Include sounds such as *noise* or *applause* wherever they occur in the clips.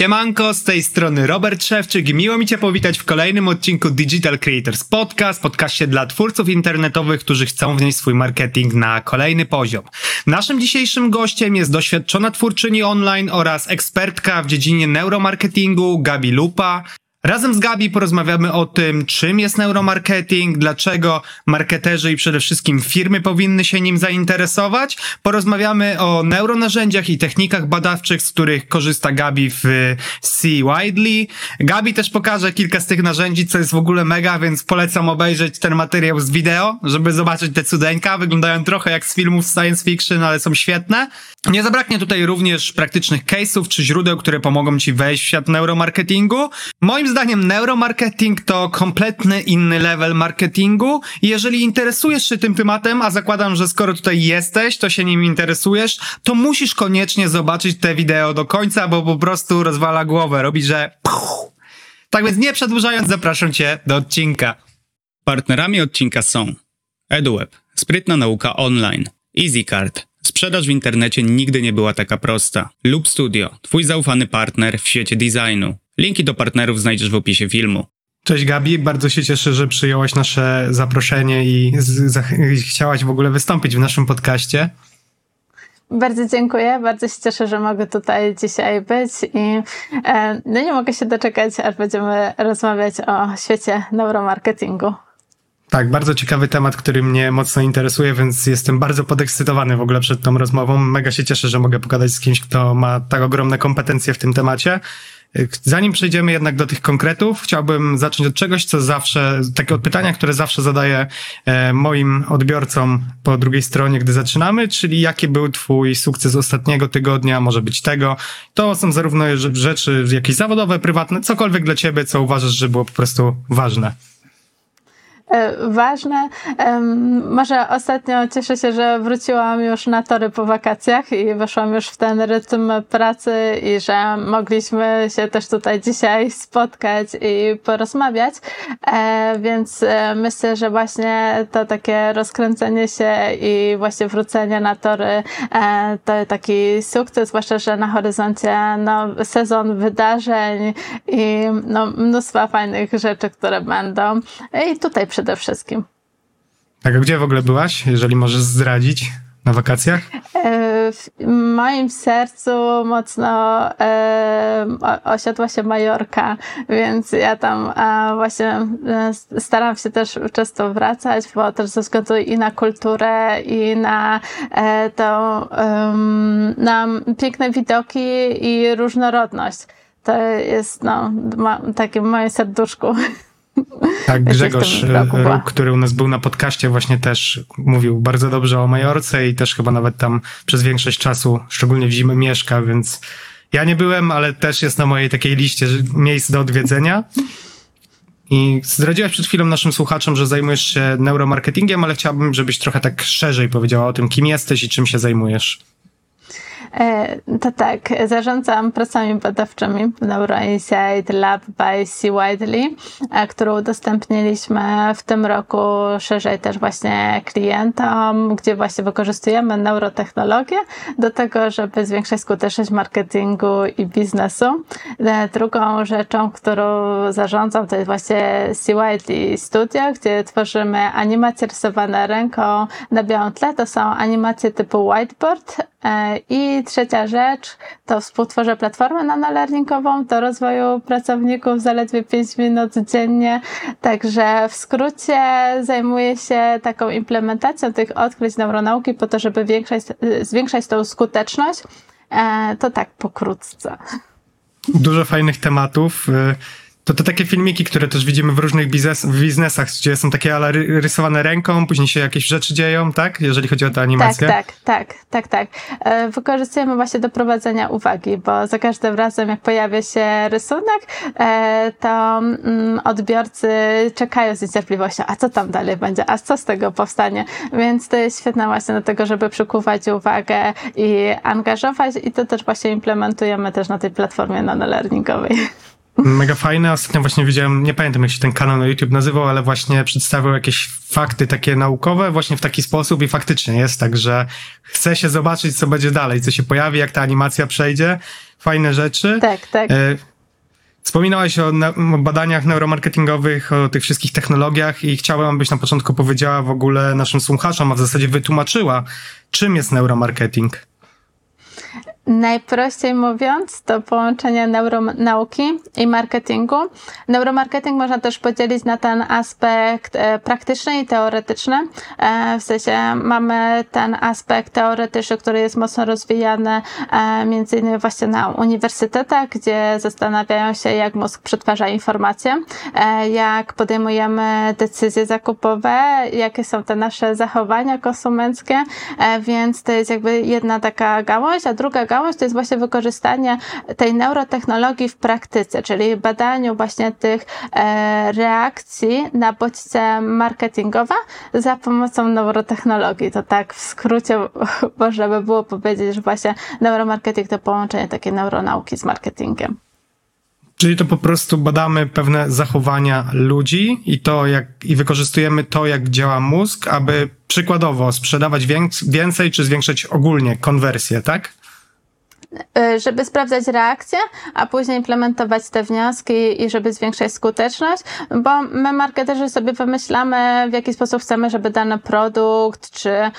Siemanko, z tej strony Robert Szewczyk i miło mi Cię powitać w kolejnym odcinku Digital Creators Podcast, podcaście dla twórców internetowych, którzy chcą wnieść swój marketing na kolejny poziom. Naszym dzisiejszym gościem jest doświadczona twórczyni online oraz ekspertka w dziedzinie neuromarketingu Gabi Lupa. Razem z Gabi porozmawiamy o tym, czym jest neuromarketing, dlaczego marketerzy i przede wszystkim firmy powinny się nim zainteresować. Porozmawiamy o neuronarzędziach i technikach badawczych, z których korzysta Gabi w C Widely. Gabi też pokaże kilka z tych narzędzi, co jest w ogóle mega, więc polecam obejrzeć ten materiał z wideo, żeby zobaczyć te cudeńka. Wyglądają trochę jak z filmów science fiction, ale są świetne. Nie zabraknie tutaj również praktycznych case'ów czy źródeł, które pomogą Ci wejść w świat neuromarketingu. Moim zdaniem neuromarketing to kompletny inny level marketingu. Jeżeli interesujesz się tym tematem, a zakładam, że skoro tutaj jesteś, to się nim interesujesz, to musisz koniecznie zobaczyć te wideo do końca, bo po prostu rozwala głowę, robi, że. Tak więc nie przedłużając, zapraszam Cię do odcinka. Partnerami odcinka są EduWeb, sprytna nauka online, EasyCard, sprzedaż w internecie nigdy nie była taka prosta, Loop Studio, twój zaufany partner w świecie designu, Linki do partnerów znajdziesz w opisie filmu. Cześć Gabi, bardzo się cieszę, że przyjęłaś nasze zaproszenie i chciałaś w ogóle wystąpić w naszym podcaście. Bardzo dziękuję, bardzo się cieszę, że mogę tutaj dzisiaj być i e, no nie mogę się doczekać, aż będziemy rozmawiać o świecie neuromarketingu. Tak, bardzo ciekawy temat, który mnie mocno interesuje, więc jestem bardzo podekscytowany w ogóle przed tą rozmową. Mega się cieszę, że mogę pogadać z kimś, kto ma tak ogromne kompetencje w tym temacie. Zanim przejdziemy jednak do tych konkretów, chciałbym zacząć od czegoś, co zawsze, takiego pytania, które zawsze zadaję e, moim odbiorcom po drugiej stronie, gdy zaczynamy, czyli jaki był twój sukces ostatniego tygodnia, może być tego. To są zarówno rzeczy jakieś zawodowe, prywatne, cokolwiek dla ciebie, co uważasz, że było po prostu ważne. E, ważne. Może ostatnio cieszę się, że wróciłam już na tory po wakacjach i weszłam już w ten rytm pracy i że mogliśmy się też tutaj dzisiaj spotkać i porozmawiać. E, więc e, myślę, że właśnie to takie rozkręcenie się i właśnie wrócenie na tory to taki sukces, zwłaszcza, że na horyzoncie no, sezon wydarzeń i no, mnóstwo fajnych rzeczy, które będą. I tutaj przy przede wszystkim. Tak, a gdzie w ogóle byłaś, jeżeli możesz zdradzić? Na wakacjach? E, w moim sercu mocno e, osiadła się Majorka, więc ja tam właśnie e, staram się też często wracać, bo też ze względu i na kulturę, i na tą na piękne widoki i różnorodność. To jest no, takie moje serduszku. *laughs* Tak, Grzegorz Róg, który u nas był na podcaście, właśnie też mówił bardzo dobrze o Majorce i też chyba nawet tam przez większość czasu, szczególnie w zimę, mieszka, więc ja nie byłem, ale też jest na mojej takiej liście miejsc do odwiedzenia. I zdradziłaś przed chwilą naszym słuchaczom, że zajmujesz się neuromarketingiem, ale chciałbym, żebyś trochę tak szerzej powiedziała o tym, kim jesteś i czym się zajmujesz. E, to tak, zarządzam pracami badawczymi w NeuroInsight Lab by C. Widely, e, którą udostępniliśmy w tym roku szerzej też właśnie klientom, gdzie właśnie wykorzystujemy neurotechnologię do tego, żeby zwiększać skuteczność marketingu i biznesu. E, drugą rzeczą, którą zarządzam, to jest właśnie C. Widely Studio, gdzie tworzymy animacje rysowane ręką na białym tle. To są animacje typu whiteboard i trzecia rzecz to współtworzę platformę nanolearningową do rozwoju pracowników zaledwie 5 minut dziennie. Także w skrócie zajmuję się taką implementacją tych odkryć neuronauki po to, żeby zwiększać, zwiększać tą skuteczność. E, to tak pokrótce. Dużo fajnych tematów. To te takie filmiki, które też widzimy w różnych biznes, w biznesach, gdzie są takie ale rysowane ręką, później się jakieś rzeczy dzieją, tak? Jeżeli chodzi o tę animację. Tak, tak, tak, tak, tak. E, wykorzystujemy właśnie do prowadzenia uwagi, bo za każdym razem, jak pojawia się rysunek, e, to mm, odbiorcy czekają z niecierpliwością, a co tam dalej będzie, a co z tego powstanie. Więc to jest świetne właśnie do tego, żeby przykuwać uwagę i angażować i to też właśnie implementujemy też na tej platformie nanolearningowej. Mega fajne. Ostatnio właśnie widziałem, nie pamiętam jak się ten kanał na YouTube nazywał, ale właśnie przedstawiał jakieś fakty takie naukowe właśnie w taki sposób i faktycznie jest tak, że chce się zobaczyć, co będzie dalej, co się pojawi, jak ta animacja przejdzie. Fajne rzeczy. Tak, tak. E, Wspominałaś o, o badaniach neuromarketingowych, o tych wszystkich technologiach i chciałem, abyś na początku powiedziała w ogóle naszym słuchaczom, a w zasadzie wytłumaczyła, czym jest neuromarketing. Najprościej mówiąc, to połączenie neuronauki i marketingu. Neuromarketing można też podzielić na ten aspekt e, praktyczny i teoretyczny. E, w sensie mamy ten aspekt teoretyczny, który jest mocno rozwijany e, między innymi właśnie na uniwersytetach, gdzie zastanawiają się, jak mózg przetwarza informacje, jak podejmujemy decyzje zakupowe, jakie są te nasze zachowania konsumenckie, więc to jest jakby jedna taka gałąź, a druga gałąź to jest właśnie wykorzystanie tej neurotechnologii w praktyce, czyli badaniu właśnie tych e, reakcji na bodźce marketingowe za pomocą neurotechnologii. To tak w skrócie *laughs* można by było powiedzieć, że właśnie neuromarketing to połączenie takiej neuronauki z marketingiem. Czyli to po prostu badamy pewne zachowania ludzi i to, jak, i wykorzystujemy to, jak działa mózg, aby przykładowo sprzedawać więcej czy zwiększyć ogólnie konwersję, tak? Y, żeby sprawdzać reakcję, a później implementować te wnioski i żeby zwiększać skuteczność, bo my marketerzy sobie wymyślamy, w jaki sposób chcemy, żeby dany produkt, czy e,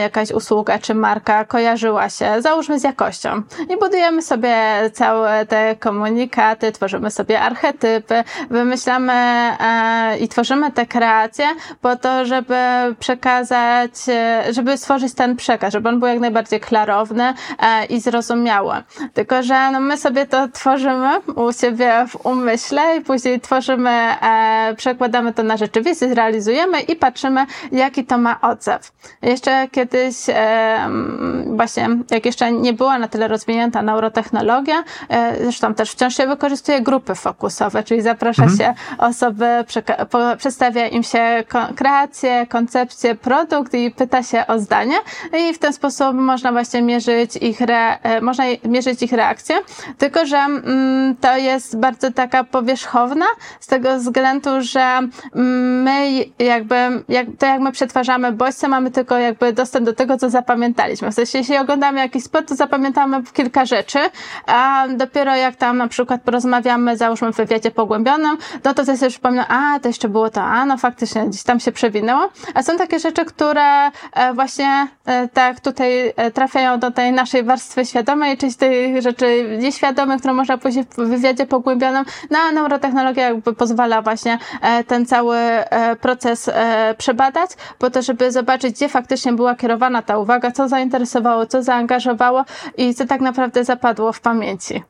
jakaś usługa, czy marka kojarzyła się, załóżmy z jakością. I budujemy sobie całe te komunikaty, tworzymy sobie archetypy, wymyślamy e, i tworzymy te kreacje po to, żeby przekazać, e, żeby stworzyć ten przekaz, żeby on był jak najbardziej klarowny i zrozumiały tylko, że no my sobie to tworzymy u siebie w umyśle i później tworzymy, e, przekładamy to na rzeczywistość, realizujemy i patrzymy, jaki to ma odzew. Jeszcze kiedyś, e, właśnie, jak jeszcze nie była na tyle rozwinięta neurotechnologia, e, zresztą też wciąż się wykorzystuje grupy fokusowe, czyli zaprasza mhm. się osoby, przedstawia im się kreację, koncepcję, produkt i pyta się o zdanie i w ten sposób można właśnie mierzyć ich, re, e, można mierzyć ich reakcję, tylko że mm, to jest bardzo taka powierzchowna z tego względu, że mm, my jakby, jak, to jak my przetwarzamy bodźce, mamy tylko jakby dostęp do tego, co zapamiętaliśmy. W sensie, jeśli oglądamy jakiś spot, to zapamiętamy kilka rzeczy, a dopiero jak tam na przykład porozmawiamy, załóżmy w wywiadzie pogłębionym, no to sobie przypomnę, a to jeszcze było to, a no faktycznie gdzieś tam się przewinęło. A są takie rzeczy, które e, właśnie e, tak tutaj e, trafiają do tej naszej warstwy świadomej, czyli tych rzeczy nieświadomych, które można później w wywiadzie pogłębionym, no a neurotechnologia jakby pozwala właśnie e, ten cały e, proces e, przebadać, po to, żeby zobaczyć, gdzie faktycznie była kierowana ta uwaga, co zainteresowało, co zaangażowało i co tak naprawdę zapadło w pamięci.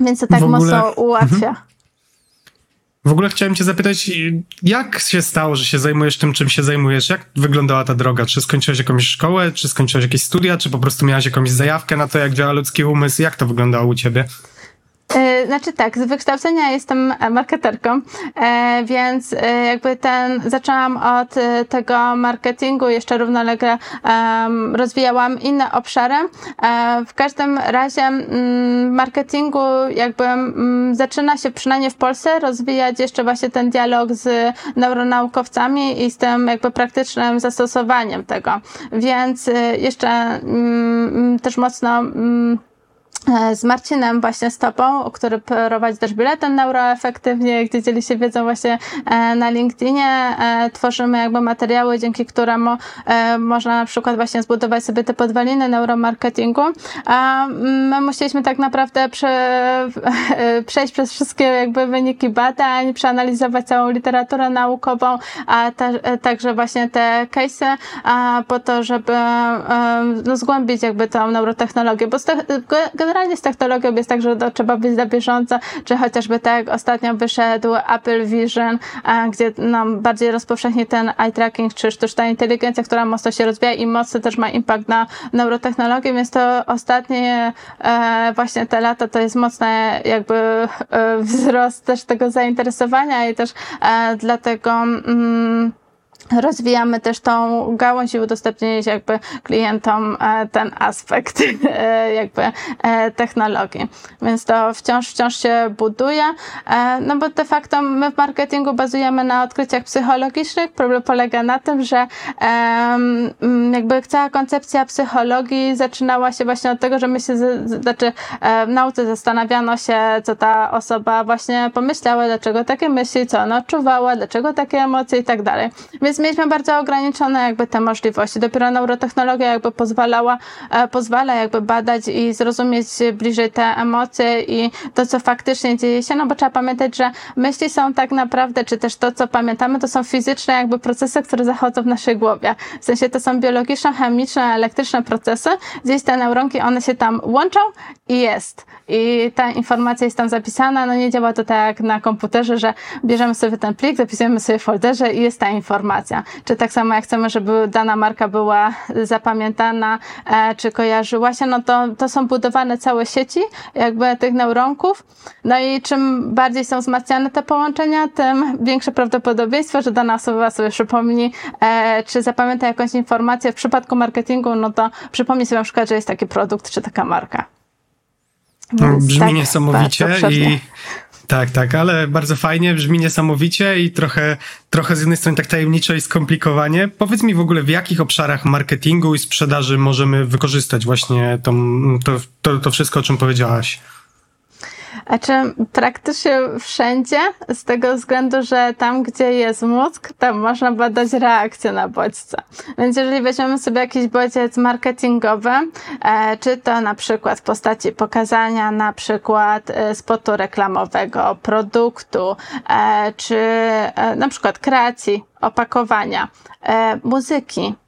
Więc to tak ogóle... mocno ułatwia. W ogóle chciałem cię zapytać, jak się stało, że się zajmujesz tym, czym się zajmujesz? Jak wyglądała ta droga? Czy skończyłeś jakąś szkołę, czy skończyłeś jakieś studia, czy po prostu miałeś jakąś zajawkę na to, jak działa ludzki umysł? Jak to wyglądało u ciebie? E, znaczy tak, z wykształcenia jestem marketerką, e, więc e, jakby ten, zaczęłam od tego marketingu, jeszcze równolegle rozwijałam inne obszary. W każdym razie mm, marketingu jakby mm, zaczyna się przynajmniej w Polsce rozwijać jeszcze właśnie ten dialog z neuronaukowcami i z tym jakby praktycznym zastosowaniem tego. Więc jeszcze mm, też mocno z Marcinem właśnie z tobą, który prowadzi też biletem neuroefektywnie, gdzie dzieli się wiedzą właśnie e, na LinkedInie. E, tworzymy jakby materiały, dzięki któremu można na przykład właśnie zbudować sobie te podwaliny neuromarketingu. A my musieliśmy tak naprawdę prze, *laughs* przejść przez wszystkie jakby wyniki badań, przeanalizować całą literaturę naukową, a te, także właśnie te case'y, po to, żeby no, zgłębić jakby tą neurotechnologię, bo generalnie generalnie z technologią jest tak, że to trzeba być na bieżąco, czy chociażby tak ostatnio wyszedł Apple Vision, gdzie nam bardziej rozpowszechni ten eye tracking, czy sztuczna inteligencja, która mocno się rozwija i mocno też ma impact na neurotechnologię, więc to ostatnie e, właśnie te lata to jest mocny jakby e, wzrost też tego zainteresowania i też e, dlatego mm, rozwijamy też tą gałąź i udostępnić jakby klientom e, ten aspekt *laughs* e, jakby e, technologii. Więc to wciąż, wciąż się buduje, no bo de facto my w marketingu bazujemy na odkryciach psychologicznych. Problem polega na tym, że jakby cała koncepcja psychologii zaczynała się właśnie od tego, że my się, znaczy w nauce zastanawiano się, co ta osoba właśnie pomyślała, dlaczego takie myśli, co ona odczuwała, dlaczego takie emocje i tak dalej. Więc więc mieliśmy bardzo ograniczone jakby te możliwości. Dopiero neurotechnologia jakby pozwalała, e, pozwala jakby badać i zrozumieć bliżej te emocje i to, co faktycznie dzieje się, no bo trzeba pamiętać, że myśli są tak naprawdę, czy też to, co pamiętamy, to są fizyczne jakby procesy, które zachodzą w naszej głowie. W sensie to są biologiczne, chemiczne, elektryczne procesy. Gdzieś te neuronki, one się tam łączą i jest. I ta informacja jest tam zapisana, no nie działa to tak jak na komputerze, że bierzemy sobie ten plik, zapisujemy sobie w folderze i jest ta informacja Czy tak samo jak chcemy, żeby dana marka była zapamiętana, e, czy kojarzyła się, no to, to są budowane całe sieci jakby tych neuronków. No i czym bardziej są wzmacniane te połączenia, tym większe prawdopodobieństwo, że dana osoba sobie przypomni, e, czy zapamięta jakąś informację. W przypadku marketingu, no to przypomni sobie na przykład, że jest taki produkt, czy taka marka. No, brzmi tak, niesamowicie i tak, tak, ale bardzo fajnie, brzmi niesamowicie i trochę, trochę z jednej strony tak tajemniczo i skomplikowanie. Powiedz mi w ogóle, w jakich obszarach marketingu i sprzedaży możemy wykorzystać właśnie to, to, to wszystko, o czym powiedziałaś? Znaczy praktycznie wszędzie, z tego względu, że tam, gdzie jest mózg, tam można badać reakcję na bodźce. Więc jeżeli weźmiemy sobie jakiś bodziec marketingowy, e, czy to na przykład w postaci pokazania na przykład e, spotu reklamowego, produktu, e, czy na przykład kreacji opakowania, e,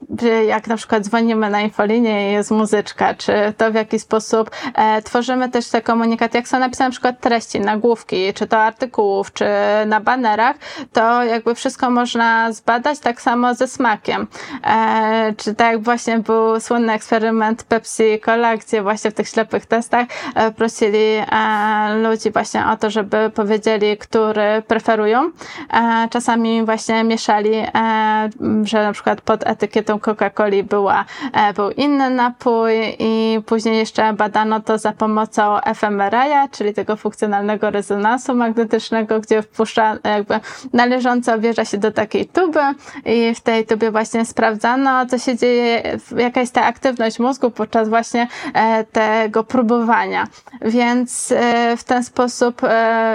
muzyki, jak na przykład dzwonimy na infolinię i jest muzyczka, czy to w jaki sposób e, tworzymy też te komunikaty, jak są napisane na przykład treści, nagłówki, czy to artykułów, czy na banerach, to jakby wszystko można zbadać tak samo ze smakiem. E, czy tak jak właśnie był słynny eksperyment Pepsi Cola, gdzie właśnie w tych ślepych testach e, prosili e, ludzi właśnie o to, żeby powiedzieli, który preferują. E, czasami właśnie mieszali E, że na przykład pod etykietą Coca-Coli była, e, był inny napój i później jeszcze badano to za pomocą fMRI, czyli tego funkcjonalnego rezonansu magnetycznego, gdzie wpuszcza jakby należąco wierza się do takiej tuby i w tej tubie właśnie sprawdzano, co się dzieje, jaka jest ta aktywność mózgu podczas właśnie e, tego próbowania. Więc w ten sposób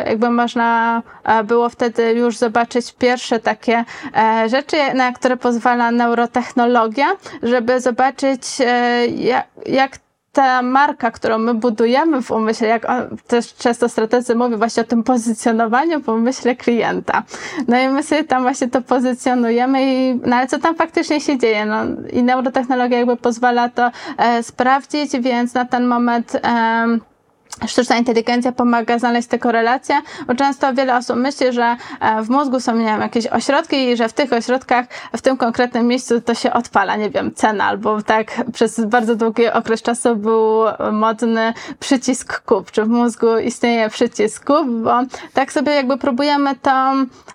jakby można było wtedy już zobaczyć pierwsze takie E, rzeczy, na które pozwala neurotechnologia, żeby zobaczyć, e, jak, jak ta marka, którą my budujemy w umyśle, jak też często strategzy mówią właśnie o tym pozycjonowaniu w umyśle klienta. No i my sobie tam właśnie to pozycjonujemy i, no ale co tam faktycznie się dzieje? No i neurotechnologia jakby pozwala to e, sprawdzić, więc na ten moment e, Sztuczna inteligencja pomaga znaleźć te korelacje, bo często wiele osób myśli, że e, w mózgu są nie wiem, jakieś ośrodki i że w tych ośrodkach, w tym konkretnym miejscu to się odpala, nie wiem, cena, albo tak przez bardzo długi okres czasu był modny przycisk kup, czy w mózgu istnieje przycisk kup, bo tak sobie jakby próbujemy to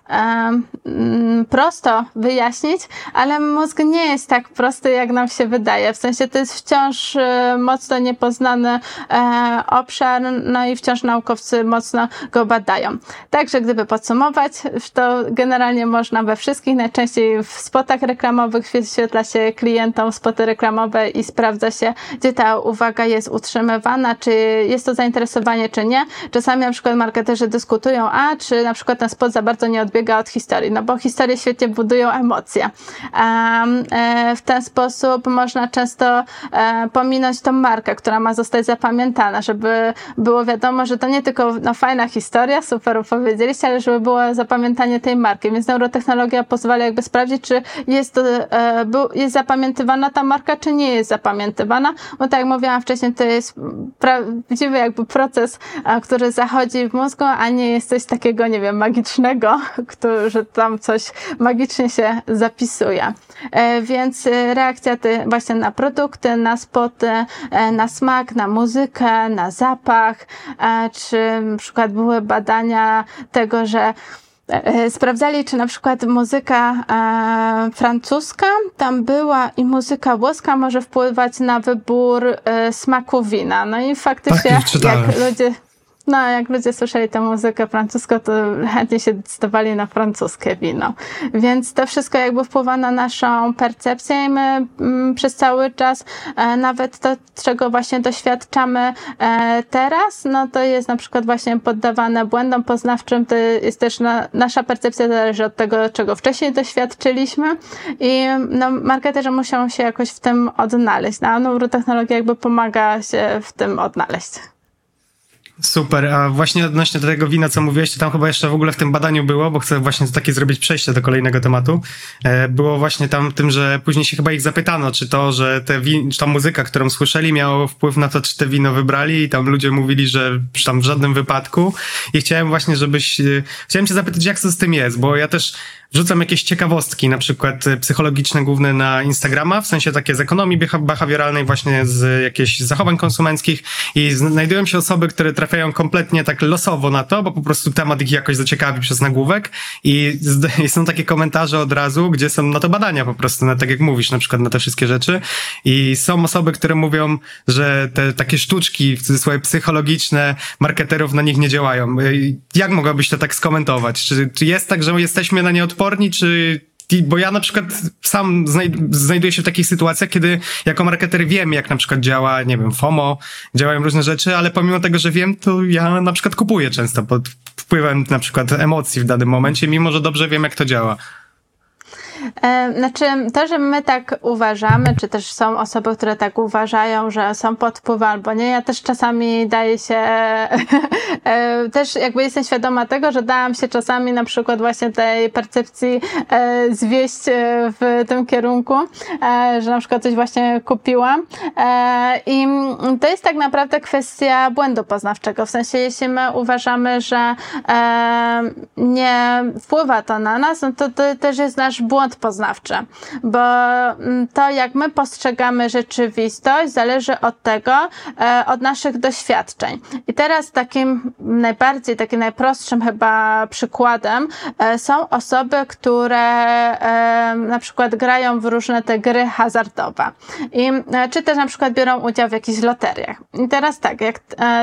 um, prosto wyjaśnić, ale mózg nie jest tak prosty, jak nam się wydaje. W sensie to jest wciąż e, mocno niepoznany e, obszar, no i wciąż naukowcy mocno go badają. Także gdyby podsumować, to generalnie można we wszystkich, najczęściej w spotach reklamowych wyświetla się klientom spoty reklamowe i sprawdza się, gdzie ta uwaga jest utrzymywana, czy jest to zainteresowanie, czy nie. Czasami na przykład marketerzy dyskutują, a czy na przykład ten spot za bardzo nie odbiega od historii, no bo historie świetnie budują emocje. E, w ten sposób można często e, pominąć tą markę, która ma zostać zapamiętana, żeby było wiadomo, że to nie tylko no, fajna historia, super opowiedzieliście, ale żeby było zapamiętanie tej marki. Więc neurotechnologia pozwala jakby sprawdzić, czy jest, to, e, jest zapamiętywana ta marka, czy nie jest zapamiętywana. Bo tak jak mówiłam wcześniej, to jest prawdziwy jakby proces, a, który zachodzi w mózgu, a nie jest coś takiego, nie wiem, magicznego, *laughs* który, że tam coś magicznie się zapisuje. E, więc e, reakcja ty, właśnie na produkty, na spoty, e, na smak, na muzykę, na zapach, czy na przykład były badania tego, że e, sprawdzali, czy na przykład muzyka e, francuska tam była i muzyka włoska może wpływać na wybór e, smaku wina. No i faktycznie, tak, jak ludzie no, jak ludzie słyszeli tę muzykę francuską, to chętnie się decydowali na francuskie wino. Więc to wszystko jakby wpływa na naszą percepcję i my mm, przez cały czas, e, nawet to, czego właśnie doświadczamy e, teraz, no to jest na przykład właśnie poddawane błędom poznawczym. To jest też na, nasza percepcja zależy od tego, czego wcześniej doświadczyliśmy i no, marketerzy muszą się jakoś w tym odnaleźć. No, a neurotechnologia jakby pomaga się w tym odnaleźć. Super, a właśnie odnośnie do tego wina, co mówiłeś, to tam chyba jeszcze w ogóle w tym badaniu było, bo chcę właśnie takie zrobić przejście do kolejnego tematu. E, było właśnie tam tym, że później się chyba ich zapytano, czy to, że te win, czy ta muzyka, którą słyszeli, miało wpływ na to, czy te wino wybrali i tam ludzie mówili, że tam w żadnym wypadku. I chciałem właśnie, żebyś, e, chciałem cię zapytać, jak to z tym jest, bo ja też wrzucam jakieś ciekawostki, na przykład e, psychologiczne główne na Instagrama, w sensie takie z ekonomii behawioralnej, właśnie z jakichś zachowań konsumenckich i znajdują się osoby, które trafiają kompletnie tak losowo na to, bo po prostu temat ich jakoś zaciekawi przez nagłówek i, *laughs* są takie komentarze od razu, gdzie są na to badania po prostu, na, tak jak mówisz, na przykład na te wszystkie rzeczy i są osoby, które mówią, że te takie sztuczki, w cudzysłowie psychologiczne, marketerów na nich nie działają. E, jak mogłabyś to tak skomentować? Czy, czy jest tak, że jesteśmy na nie od odporni, czy bo ja na przykład sam znajduję się w takich sytuacjach, kiedy jako marketer wiem, jak na przykład działa, nie wiem, FOMO, działają różne rzeczy, ale pomimo tego, że wiem, to ja na przykład kupuję często pod wpływem na przykład emocji w danym momencie, mimo że dobrze wiem, jak to działa. E, znaczy, to, że my tak uważamy, czy też są osoby, które tak uważają, że są pod wpływem albo nie, ja też czasami daję się, *laughs* e, też jakby jestem świadoma tego, że dałam się czasami na przykład właśnie tej percepcji e, zwieść w tym kierunku, że na przykład coś właśnie kupiłam. I to jest tak naprawdę kwestia błędu poznawczego. W sensie, jeśli my uważamy, że nie wpływa to na nas, no to, to też jest nasz błąd poznawczy, bo mm, to, jak my postrzegamy rzeczywistość, zależy od tego, e, od naszych doświadczeń. I teraz takim najbardziej, takim najprostszym chyba przykładem e, są osoby, które e, na przykład grają w różne te gry hazardowe. I, czy też na przykład biorą udział w jakichś loteriach. I teraz tak, jak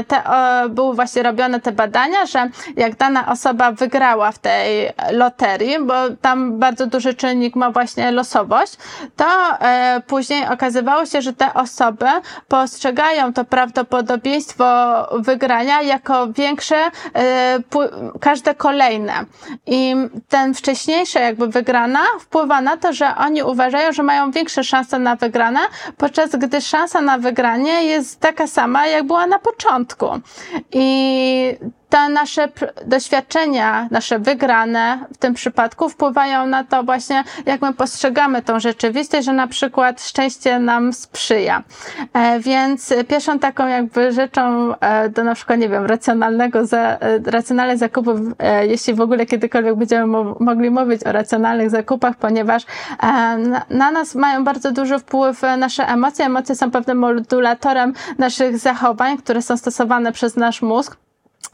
te, były właśnie robione te badania, że jak dana osoba wygrała w tej loterii, bo tam bardzo duży czynnik czynnik ma właśnie losowość, to e, później okazywało się, że te osoby postrzegają to prawdopodobieństwo wygrania jako większe e, każde kolejne. I ten wcześniejsze jakby wygrana wpływa na to, że oni uważają, że mają większe szanse na wygrane, podczas gdy szansa na wygranie jest taka sama, jak była na początku. I te nasze doświadczenia, nasze wygrane w tym przypadku wpływają na to właśnie, jak my postrzegamy tą rzeczywistość, że na przykład szczęście nam sprzyja. E, więc pierwszą taką jakby rzeczą e, do na przykład, nie wiem, racjonalnego, za, e, racjonalnych zakupów, jeśli w ogóle kiedykolwiek będziemy mogli mówić o racjonalnych zakupach, ponieważ na, na nas mają bardzo duży wpływ nasze emocje. Emocje są pewnym modulatorem naszych zachowań, które są stosowane przez nasz mózg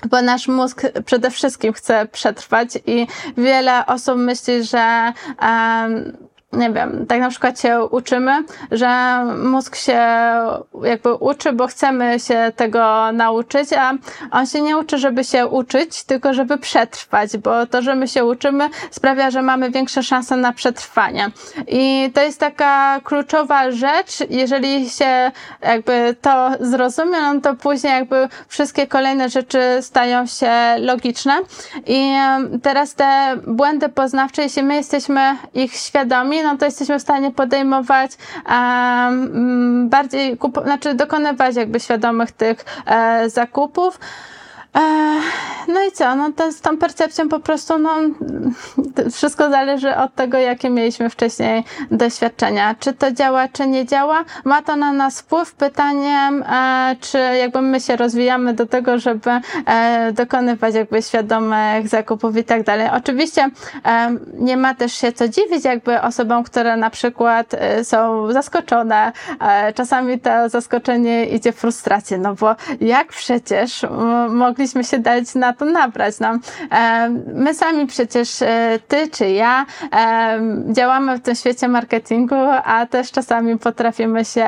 bo nasz mózg przede wszystkim chce przetrwać i wiele osób myśli, że um, nie wiem, tak na przykład się uczymy, że mózg się jakby uczy, bo chcemy się tego nauczyć, a on się nie uczy, żeby się uczyć, tylko żeby przetrwać, bo to, że my się uczymy sprawia, że mamy większe szanse na przetrwanie. I to jest taka kluczowa rzecz, jeżeli się jakby to zrozumie, no to później jakby wszystkie kolejne rzeczy stają się logiczne. I teraz te błędy poznawcze, jeśli my jesteśmy ich świadomi, no to jesteśmy w stanie podejmować um, bardziej, kup, znaczy dokonywać jakby świadomych tych e, zakupów. No i co? No to z tą percepcją po prostu, no, wszystko zależy od tego, jakie mieliśmy wcześniej doświadczenia. Czy to działa, czy nie działa? Ma to na nas wpływ? Pytaniem, e, czy jakby my się rozwijamy do tego, żeby e, dokonywać jakby świadomych zakupów i tak dalej. Oczywiście e, nie ma też się co dziwić jakby osobom, które na przykład są zaskoczone. Czasami to zaskoczenie idzie w frustrację, no bo jak przecież mogli mogliśmy się dać na to nabrać. No. My sami przecież, ty czy ja, działamy w tym świecie marketingu, a też czasami potrafimy się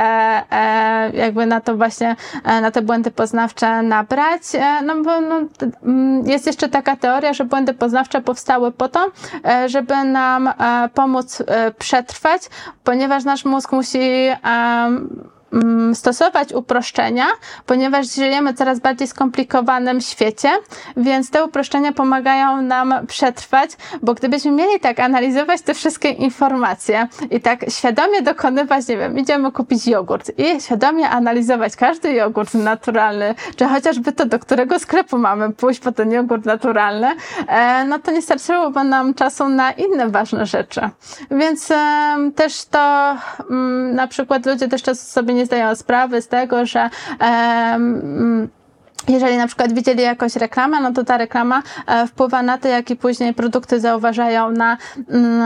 jakby na to właśnie, na te błędy poznawcze nabrać, no bo no, mm, jest jeszcze taka teoria, że błędy poznawcze powstały po to, żeby nam pomóc przetrwać, ponieważ nasz mózg musi stosować uproszczenia, ponieważ żyjemy w coraz bardziej skomplikowanym świecie, więc te uproszczenia pomagają nam przetrwać, bo gdybyśmy mieli tak analizować te wszystkie informacje i tak świadomie dokonywać, nie wiem, idziemy kupić jogurt i świadomie analizować każdy jogurt naturalny, czy chociażby to, do którego sklepu mamy pójść po ten jogurt naturalny, e, no to nie starczyłoby nam czasu na inne ważne rzeczy. Więc też to mm, na przykład ludzie też czasem sobie nie zdają sprawy z tego, że um, jeżeli na przykład widzieli jakąś reklamę, no to ta reklama e, wpływa na to, jakie później produkty zauważają na, mm,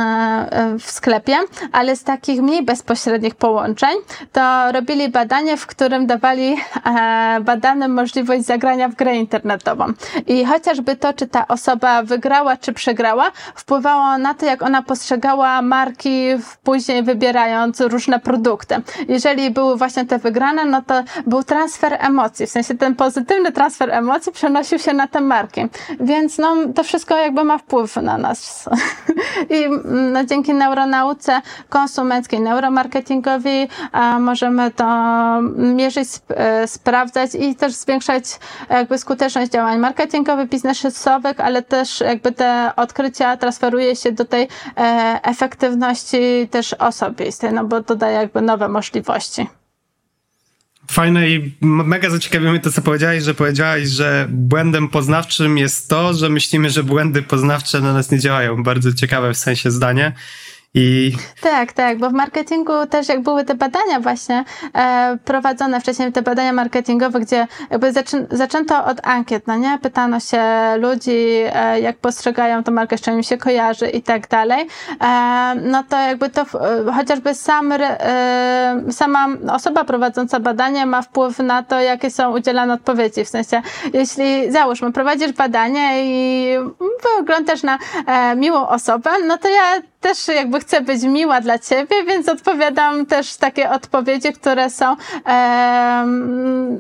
e, w sklepie, ale z takich mniej bezpośrednich połączeń, to robili badanie, w którym dawali e, badanym możliwość zagrania w grę internetową. I chociażby to, czy ta osoba wygrała, czy przegrała, wpływało na to, jak ona postrzegała marki później wybierając różne produkty. Jeżeli były właśnie te wygrane, no to był transfer emocji, w sensie ten pozytywny transfer emocji przenosił się na te marki. Więc no, to wszystko jakby ma wpływ na nas. *laughs* I no, dzięki neuronauce konsumenckiej, neuromarketingowi możemy to mierzyć, e, sprawdzać i też zwiększać jakby skuteczność działań marketingowych, biznesowych, ale też jakby te odkrycia transferuje się do tej e, efektywności też osobistej, no bo dodaje jakby nowe możliwości. Fajne i mega zaciekawiło mnie to, co powiedziałeś, że powiedziałeś, że błędem poznawczym jest to, że myślimy, że błędy poznawcze na nas nie działają. Bardzo ciekawe w sensie zdanie. I... Tak, tak, bo w marketingu też jak były te badania właśnie e, prowadzone wcześniej, te badania marketingowe, gdzie jakby zaczę, zaczęto od ankiet, no nie? Pytano się ludzi, e, jak postrzegają tą markę, z czym im się kojarzy i tak dalej. E, no to jakby to e, chociażby sam, e, sama osoba prowadząca badanie ma wpływ na to, jakie są udzielane odpowiedzi. W sensie, jeśli załóżmy, prowadzisz badanie i wyglądasz na e, miłą osobę, no to ja też jakby chcę być miła dla ciebie, więc odpowiadam też takie odpowiedzi, które są e,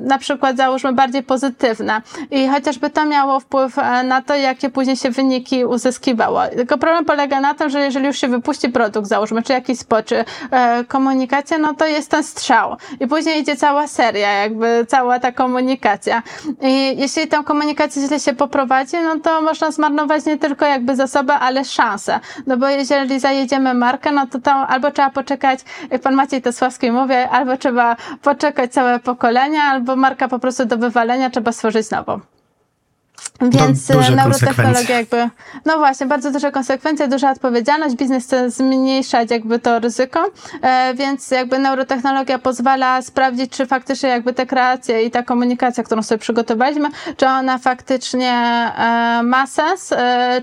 na przykład załóżmy bardziej pozytywne. I chociażby to miało wpływ e, na to, jakie później się wyniki uzyskiwało. Tylko problem polega na tym, że jeżeli już się wypuści produkt, załóżmy, czy jakiś spot, czy e, komunikacja, no to jest ten strzał. I później idzie cała seria, jakby cała ta komunikacja. I jeśli tę komunikację źle się poprowadzi, no to można zmarnować nie tylko jakby zasobę, ale szansę. No bo jeżeli jeżeli zajedziemy markę, no to tam albo trzeba poczekać, jak pan Maciej Tosławski mówi, albo trzeba poczekać całe pokolenia, albo marka po prostu do wywalenia trzeba stworzyć nową. Więc e, neurotechnologia jakby, no właśnie, bardzo duże konsekwencje, duża odpowiedzialność, biznes chce zmniejszać jakby to ryzyko, e, więc jakby neurotechnologia pozwala sprawdzić, czy faktycznie jakby te kreacje i ta komunikacja, którą sobie przygotowaliśmy, czy ona faktycznie e, ma sens,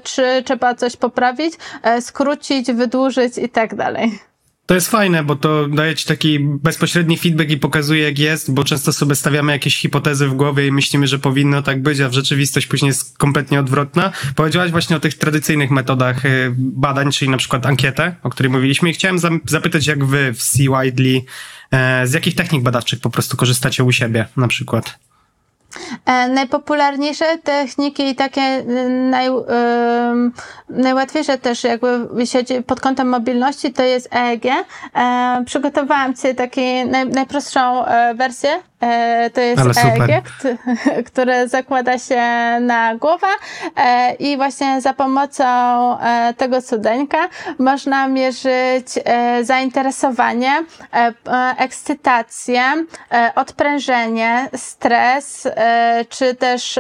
czy trzeba coś poprawić, skrócić, wydłużyć i tak dalej. To jest fajne, bo to daje ci taki bezpośredni feedback i pokazuje jak jest, bo często sobie stawiamy jakieś hipotezy w głowie i myślimy, że powinno tak być, a w rzeczywistość później jest kompletnie odwrotna. Powiedziałaś właśnie o tych tradycyjnych metodach y, badań, czyli na przykład ankietę, o której mówiliśmy i chciałem zapytać jak wy w C. Widely, e, z jakich technik badawczych po prostu korzystacie u siebie na przykład? E, najpopularniejsze techniki i takie e, naj, najłatwiejsze też jakby pod kątem mobilności to jest EEG. E, przygotowałam Ci taką naj, najprostszą wersję. E, to jest EEG, *laughs* które zakłada się na głowę e, i właśnie za pomocą e, tego cudeńka można mierzyć zainteresowanie, ekscytację, odprężenie, stres, czy też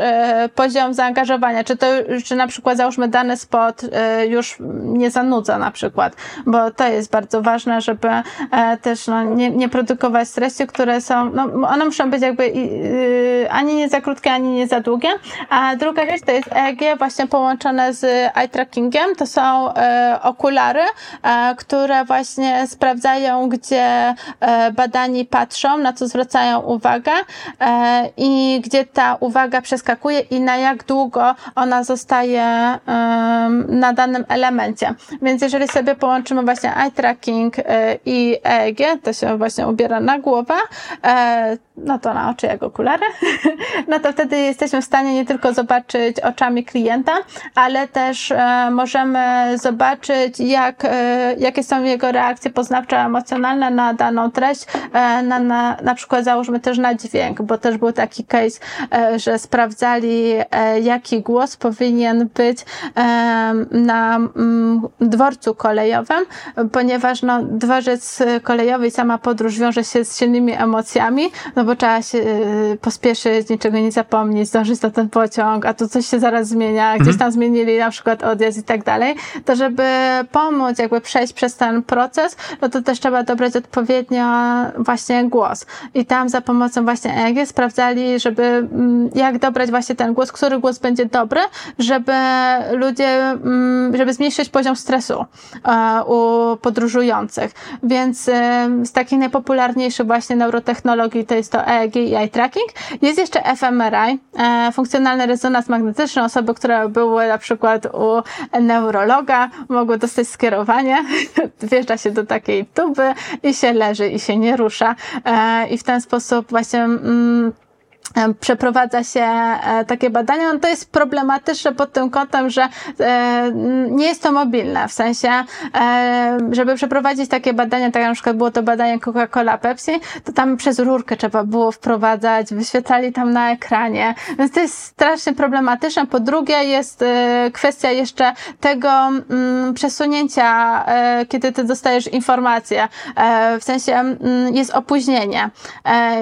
poziom zaangażowania, czy to, czy na przykład załóżmy dany spot już nie zanudza na przykład, bo to jest bardzo ważne, żeby też no, nie, nie produkować treści, które są, no one muszą być jakby yy, ani nie za krótkie, ani nie za długie. A druga rzecz to jest EEG właśnie połączone z eye trackingiem. To są yy, okulary, które właśnie sprawdzają, gdzie badani patrzą, na co zwracają uwagę i gdzie ta uwaga przeskakuje i na jak długo ona zostaje na danym elemencie. Więc jeżeli sobie połączymy właśnie eye tracking i EEG, to się właśnie ubiera na głowę, no to na oczy jak okulary, *laughs* no to wtedy jesteśmy w stanie nie tylko zobaczyć oczami klienta, ale też e, możemy zobaczyć, jak, e, jakie są jego reakcje poznawcze, emocjonalne na daną treść, e, na, na, na przykład załóżmy też na dźwięk, bo też był taki case, e, że sprawdzali, e, jaki głos powinien być e, na mm, dworcu kolejowym, ponieważ no, dworzec kolejowy i sama podróż wiąże się z silnymi emocjami, no bo trzeba się y, pospieszyć, niczego nie zapomnieć, zdążyć na ten pociąg, a tu coś się zaraz zmienia, gdzieś mhm. tam zmienili na przykład odjazd i tak dalej, to żeby pomóc jakby przejść przez ten proces, no to też trzeba dobrać odpowiednio właśnie głos. I tam za pomocą właśnie EEG sprawdzali, żeby mm, jak dobrać właśnie ten głos, który głos będzie dobry, żeby ludzie, żeby zmniejszyć poziom stresu u podróżujących. Więc z takich najpopularniejszych właśnie neurotechnologii to jest to EEG i eye tracking. Jest jeszcze fMRI, e, funkcjonalny rezonans magnetyczny. Osoby, które były na przykład u neurologa, mogły dostać skierowanie. *laughs* Wjeżdża się do takiej tuby i się leży i się nie rusza. E, I w ten sposób właśnie mm, przeprowadza się e, takie badania, no to jest problematyczne pod tym kątem, że e, nie jest to mobilne, w sensie, e, żeby przeprowadzić takie badania, tak jak na przykład było to badanie Coca-Cola Pepsi, to tam przez rurkę trzeba było wprowadzać, wyświetlali tam na ekranie, więc to jest strasznie problematyczne. Po drugie jest kwestia jeszcze tego mm, przesunięcia, kiedy ty dostajesz informację, w sensie jest opóźnienie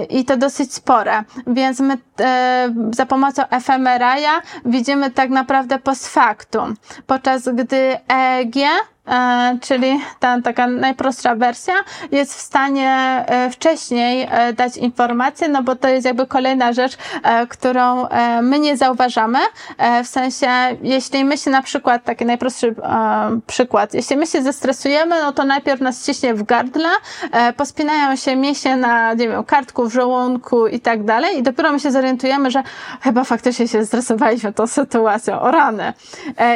i to dosyć spore, więc e, za pomocą fMRI widzimy tak naprawdę post factum, podczas gdy EEG czyli ta taka najprostsza wersja, jest w stanie e, wcześniej e, dać informację, no bo to jest jakby kolejna rzecz, którą my nie zauważamy. W sensie, jeśli my się na przykład, taki najprostszy przykład, jeśli my się zestresujemy, no to najpierw nas ciśnie w gardle, pospinają się mięśnie na, nie wiem, kartku, w żołądku i tak dalej i dopiero my się zorientujemy, że chyba faktycznie się zestresowaliśmy tą sytuacją, o rany.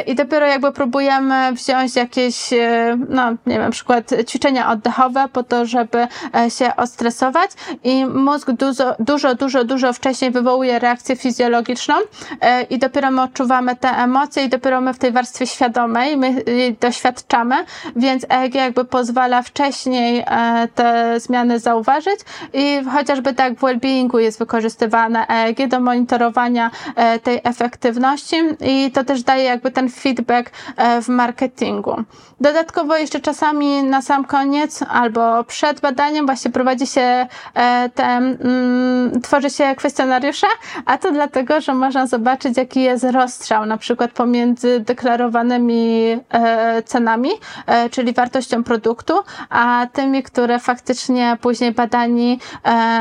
I dopiero jakby próbujemy wziąć jakieś jakieś, e, no nie wiem, przykład ćwiczenia oddechowe po to, żeby e, się ostresować i mózg dużo, dużo, dużo, dużo wcześniej wywołuje reakcję fizjologiczną e, i dopiero my odczuwamy te emocje i dopiero my w tej warstwie świadomej my jej doświadczamy, więc EEG jakby pozwala wcześniej te zmiany zauważyć i chociażby tak w well-beingu jest wykorzystywane EEG do monitorowania tej efektywności i to też daje jakby ten feedback w marketingu. Dodatkowo jeszcze czasami na sam koniec albo przed badaniem właśnie prowadzi się e, te, mm, tworzy się kwestionariusze, a to dlatego, że można zobaczyć jaki jest rozstrzał na przykład pomiędzy deklarowanymi e, cenami, e, czyli wartością produktu, a tymi, które faktycznie później badani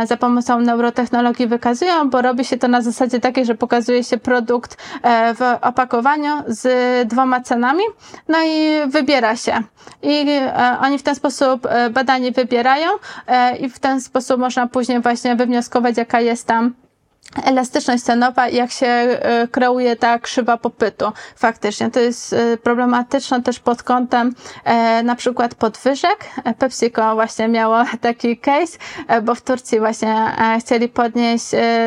za pomocą neurotechnologii wykazują, bo robi się to na zasadzie takiej, że pokazuje się produkt w opakowaniu z dwoma cenami, no i wybiera się. I e, oni w ten sposób e, badanie wybierają e, i w ten sposób można później właśnie wywnioskować, jaka jest tam elastyczność cenowa jak się e, kreuje ta krzywa popytu. Faktycznie to jest e, problematyczne też pod kątem e, na przykład podwyżek. PepsiCo właśnie miało *laughs* taki case, bo w Turcji właśnie chcieli podnieść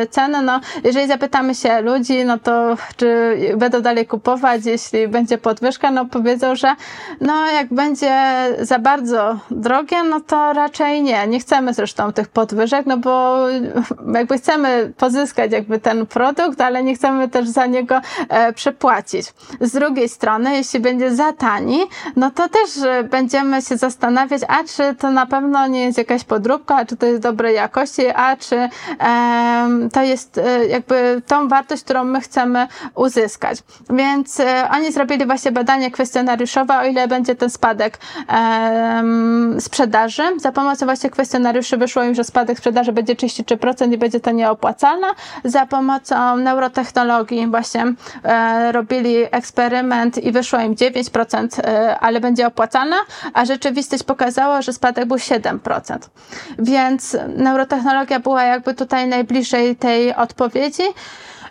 cenę. No, jeżeli zapytamy się ludzi, no to czy będą dalej kupować, jeśli będzie podwyżka, no powiedzą, że no jak będzie za bardzo drogie, no to raczej nie. Nie chcemy zresztą tych podwyżek, no bo jakby chcemy pozyskać uzyskać jakby ten produkt, ale nie chcemy też za niego e, przepłacić. Z drugiej strony, jeśli będzie za tani, no to też będziemy się zastanawiać, a czy to na pewno nie jest jakaś podróbka, a czy to jest dobrej jakości, a czy e, to jest e, jakby tą wartość, którą my chcemy uzyskać. Więc e, oni zrobili właśnie badanie kwestionariuszowe, o ile będzie ten spadek e, sprzedaży. Za pomocą właśnie kwestionariuszy wyszło im, że spadek sprzedaży będzie 33% i będzie to nieopłacalne. Za pomocą neurotechnologii właśnie e, robili eksperyment i wyszło im 9%, e, ale będzie opłacalna, a rzeczywistość pokazała, że spadek był 7%. Więc neurotechnologia była jakby tutaj najbliżej tej odpowiedzi.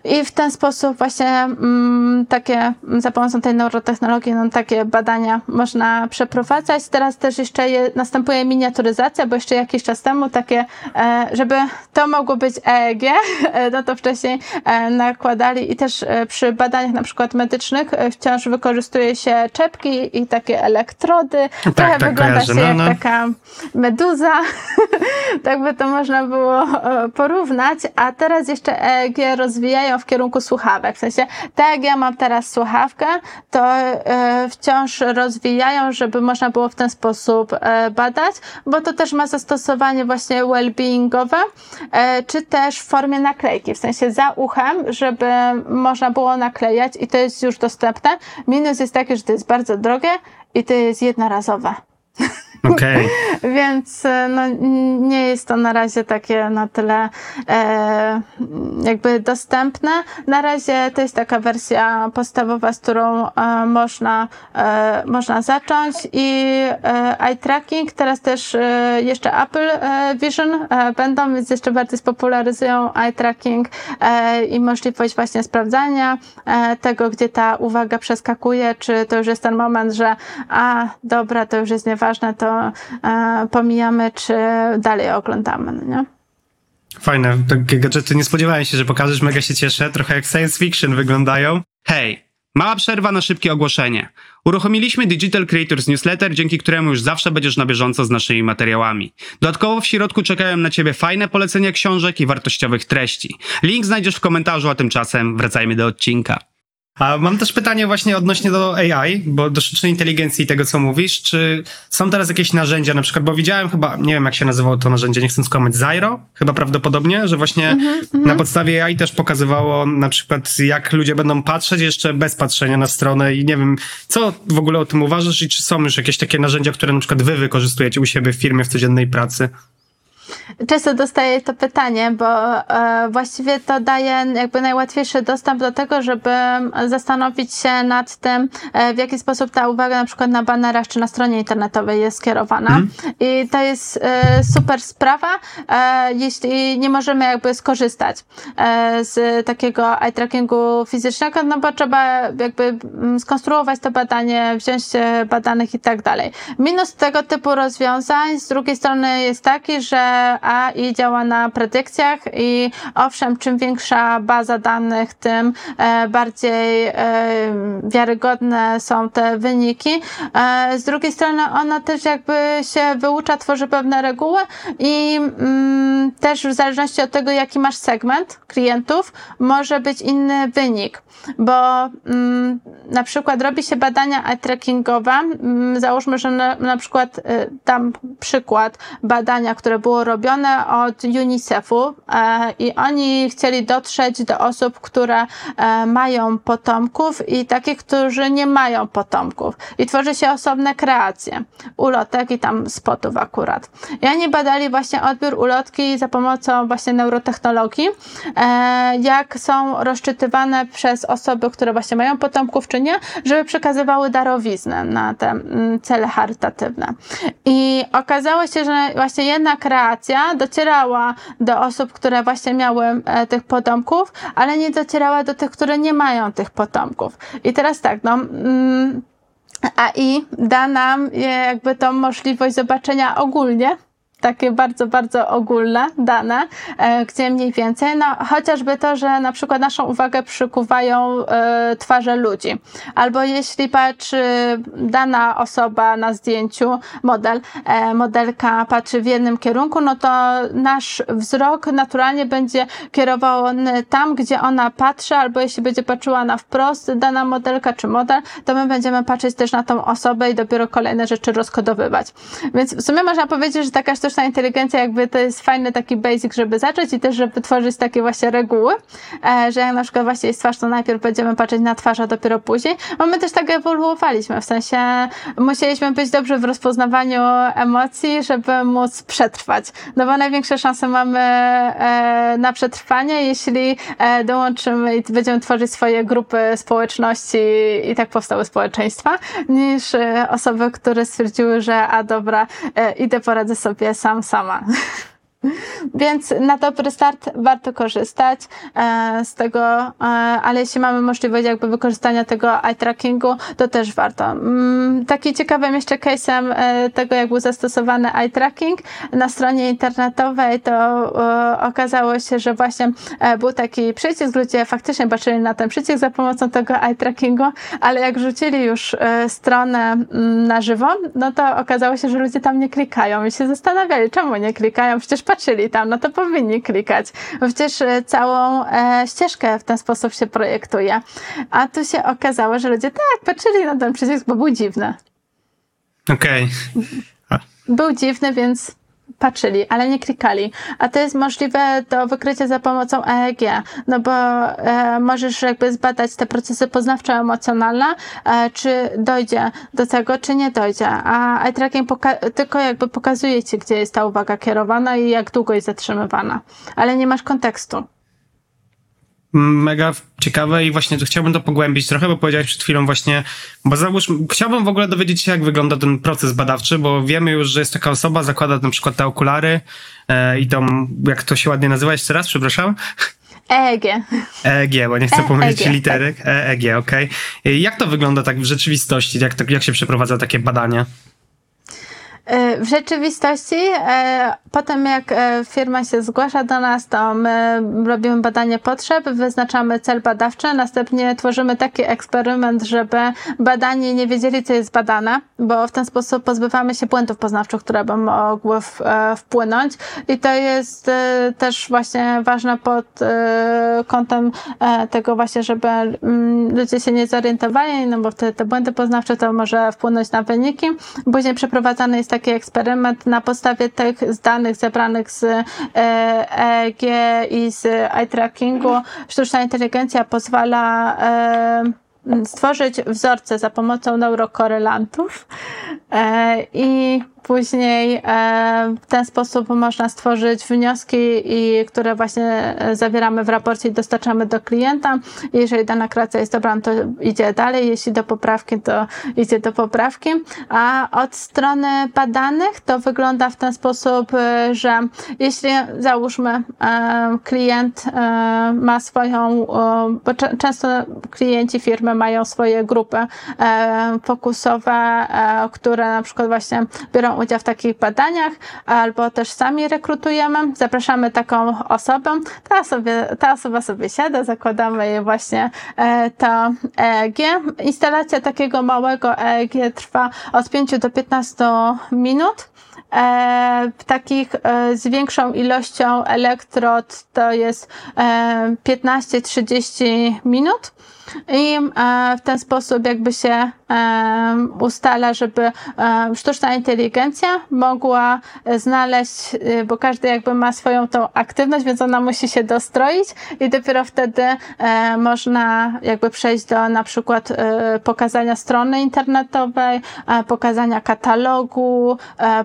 I w ten sposób właśnie mm, takie, za pomocą tej neurotechnologii, no, takie badania można przeprowadzać. Teraz też jeszcze je, następuje miniaturyzacja, bo jeszcze jakiś czas temu takie, e, żeby to mogło być EEG, *laughs* no to wcześniej e, nakładali i też e, przy badaniach na przykład medycznych e, wciąż wykorzystuje się czepki i takie elektrody. Tak, Trochę tak, wygląda kojarzę. się no, no. jak taka meduza. *laughs* tak by to można było e, porównać. A teraz jeszcze EEG rozwijają w kierunku słuchawek. W sensie, tak jak ja mam teraz słuchawkę, to e, wciąż rozwijają, żeby można było w ten sposób e, badać, bo to też ma zastosowanie właśnie well-beingowe, e, czy też w formie naklejki, w sensie za uchem, żeby można było naklejać i to jest już dostępne. Minus jest taki, że to jest bardzo drogie i to jest jednorazowe. *laughs* Okay. *laughs* Więc e, no, nie jest to na razie takie na tyle e, jakby dostępne. Na razie to jest taka wersja podstawowa, z którą e, można, e, można zacząć i e, eye tracking, teraz też e, jeszcze Apple Vision będą, więc jeszcze bardziej spopularyzują eye tracking i możliwość właśnie sprawdzania tego, gdzie ta uwaga przeskakuje, czy to już jest ten moment, że a dobra, to już jest nieważne, to e, pomijamy, czy dalej oglądamy, no nie? Fajne, takie gadżety nie spodziewałem się, że pokażesz, mega się cieszę, trochę jak science fiction wyglądają. Hej, mała przerwa na szybkie ogłoszenie. Uruchomiliśmy Digital Creators Newsletter, dzięki któremu już zawsze będziesz na bieżąco z naszymi materiałami. Dodatkowo w środku czekają na Ciebie fajne polecenia książek i wartościowych treści. Link znajdziesz w komentarzu, a tymczasem wracajmy do odcinka. A mam też pytanie właśnie odnośnie do AI, bo do sztucznej inteligencji i tego, co mówisz. Czy są teraz jakieś narzędzia, na przykład, bo widziałem chyba, nie wiem jak się nazywało to narzędzie, nie chcę skłamać, Zyro? Chyba prawdopodobnie, że właśnie mm -hmm, na podstawie AI też pokazywało na przykład, jak ludzie będą patrzeć jeszcze bez patrzenia na stronę i nie wiem, co w ogóle o tym uważasz i czy są już jakieś takie narzędzia, które na przykład wy wykorzystujecie u siebie w firmie w codziennej pracy? Często dostaję to pytanie, bo e, właściwie to daje jakby najłatwiejszy dostęp do tego, żeby zastanowić się nad tym, e, w jaki sposób ta uwaga na przykład na banerach czy na stronie internetowej jest skierowana. Mm. I to jest e, super sprawa, jeśli nie możemy jakby skorzystać z takiego eye trackingu fizycznego, no bo trzeba jakby skonstruować to badanie, wziąć badanych i tak dalej. Minus tego typu rozwiązań z drugiej strony jest taki, że AI działa na predykcjach. I owszem, czym większa baza danych, tym e, bardziej e, wiarygodne są te wyniki. E, z drugiej strony ona też jakby się wyucza, tworzy pewne reguły i mm, też w zależności od tego, jaki masz segment klientów, może być inny wynik, bo mm, na przykład robi się badania trackingowe, mm, załóżmy, że na, na przykład tam przykład badania, które było robione od UNICEF-u e, i oni chcieli dotrzeć do osób, które e, mają potomków i takich, którzy nie mają potomków. I tworzy się osobne kreacje ulotek i tam spotów akurat. I oni badali właśnie odbiór ulotki za pomocą właśnie neurotechnologii, e, jak są rozczytywane przez osoby, które właśnie mają potomków czy nie, żeby przekazywały darowiznę na te mm, cele charytatywne. I okazało się, że właśnie jedna kreacja docierała do osób, które właśnie miały e, tych potomków, ale nie docierała do tych, które nie mają tych potomków. I teraz tak, no. Mm, AI da nam jakby tą możliwość zobaczenia ogólnie takie bardzo, bardzo ogólne dane, e, gdzie mniej więcej, no chociażby to, że na przykład naszą uwagę przykuwają e, twarze ludzi. Albo jeśli patrzy dana osoba na zdjęciu, model, e, modelka patrzy w jednym kierunku, no to nasz wzrok naturalnie będzie kierowany tam, gdzie ona patrzy, albo jeśli będzie patrzyła na wprost dana modelka czy model, to my będziemy patrzeć też na tą osobę i dopiero kolejne rzeczy rozkodowywać. Więc w sumie można powiedzieć, że taka sztuczna inteligencja jakby to jest fajny taki basic, żeby zacząć i też, żeby tworzyć takie właśnie reguły, e, że jak na przykład właśnie jest twarz, to najpierw będziemy patrzeć na twarz, a dopiero później. Bo my też tak ewoluowaliśmy, w sensie musieliśmy być dobrze w rozpoznawaniu emocji, żeby móc przetrwać. No bo największe szanse mamy e, na przetrwanie, jeśli e, dołączymy i będziemy tworzyć swoje grupy społeczności i tak powstały społeczeństwa, niż osoby, które stwierdziły, że a dobra, idę poradzę sobie sam, sama. Więc na dobry start warto korzystać e, z tego, e, ale jeśli mamy możliwość jakby wykorzystania tego eye trackingu, to też warto. Mm, taki ciekawym jeszcze case'em e, tego, jak był zastosowany eye tracking na stronie internetowej, to okazało się, że właśnie był taki przycisk, ludzie faktycznie patrzyli na ten przycisk za pomocą tego eye trackingu, ale jak rzucili już stronę mm, na żywo, no to okazało się, że ludzie tam nie klikają i się zastanawiali, czemu nie klikają, przecież patrzyli tam, no to powinni klikać. Bo przecież e, całą e, ścieżkę w ten sposób się projektuje. A tu się okazało, że ludzie tak patrzyli na ten przycisk, bo był dziwny. Okej. Okay. Był dziwny, więc patrzyli, ale nie klikali. A to jest możliwe do wykrycia za pomocą EEG, no bo e, możesz jakby zbadać te procesy poznawczo-emocjonalne, e, czy dojdzie do tego, czy nie dojdzie. A eye tracking tylko jakby pokazuje ci, gdzie jest ta uwaga kierowana i jak długo jest zatrzymywana, ale nie masz kontekstu mega ciekawe i właśnie to chciałbym to pogłębić trochę, bo powiedziałeś przed chwilą właśnie, bo załóż, chciałbym w ogóle dowiedzieć się, jak wygląda ten proces badawczy, bo wiemy już, że jest taka osoba, zakłada na przykład te okulary e, i tą, jak to się ładnie nazywa jeszcze raz, przepraszam? EEG. EEG, bo nie chcę e pomylić literek. EEG, okej. Okay. Jak to wygląda tak w rzeczywistości? Jak, to, jak się przeprowadza takie badania? E, w rzeczywistości, e, potem jak e, firma się zgłasza do nas, to my robimy badanie potrzeb, wyznaczamy cel badawczy, następnie tworzymy taki eksperyment, żeby badani nie wiedzieli, co jest badane, bo w ten sposób pozbywamy się błędów poznawczych, które by mogły wpłynąć. I to jest też właśnie ważne pod kątem tego właśnie, żeby mm, ludzie się nie zorientowali, no bo wtedy te błędy poznawcze to może wpłynąć na wyniki. Później przeprowadzany jest taki eksperyment na podstawie tych danych zebranych z EEG i z eye trackingu. Sztuczna inteligencja pozwala e, stworzyć wzorce za pomocą neurokorelantów e, i Później e, w ten sposób można stworzyć wnioski, które właśnie e, zawieramy w raporcie i dostarczamy do klienta. Jeżeli dana kreacja jest dobra, no to idzie dalej. Jeśli do poprawki, to idzie do poprawki. A od strony badanych to wygląda w ten sposób, że jeśli załóżmy klient ma swoją, bo często klienci firmy mają swoje grupy fokusowe, które na przykład właśnie biorą udział w takich badaniach, albo też sami rekrutujemy, zapraszamy taką osobę, ta, sobie, ta osoba sobie siada, zakładamy jej właśnie e, to EEG. Instalacja takiego małego EEG trwa od 5 do 15 minut. E, takich e, z większą ilością elektrod to jest e, 15-30 minut i e, w ten sposób jakby się e, ustala, żeby e, sztuczna inteligencja mogła znaleźć, bo każdy jakby ma swoją tą aktywność, więc ona musi się dostroić i dopiero wtedy można jakby przejść do na przykład pokazania strony internetowej, pokazania katalogu,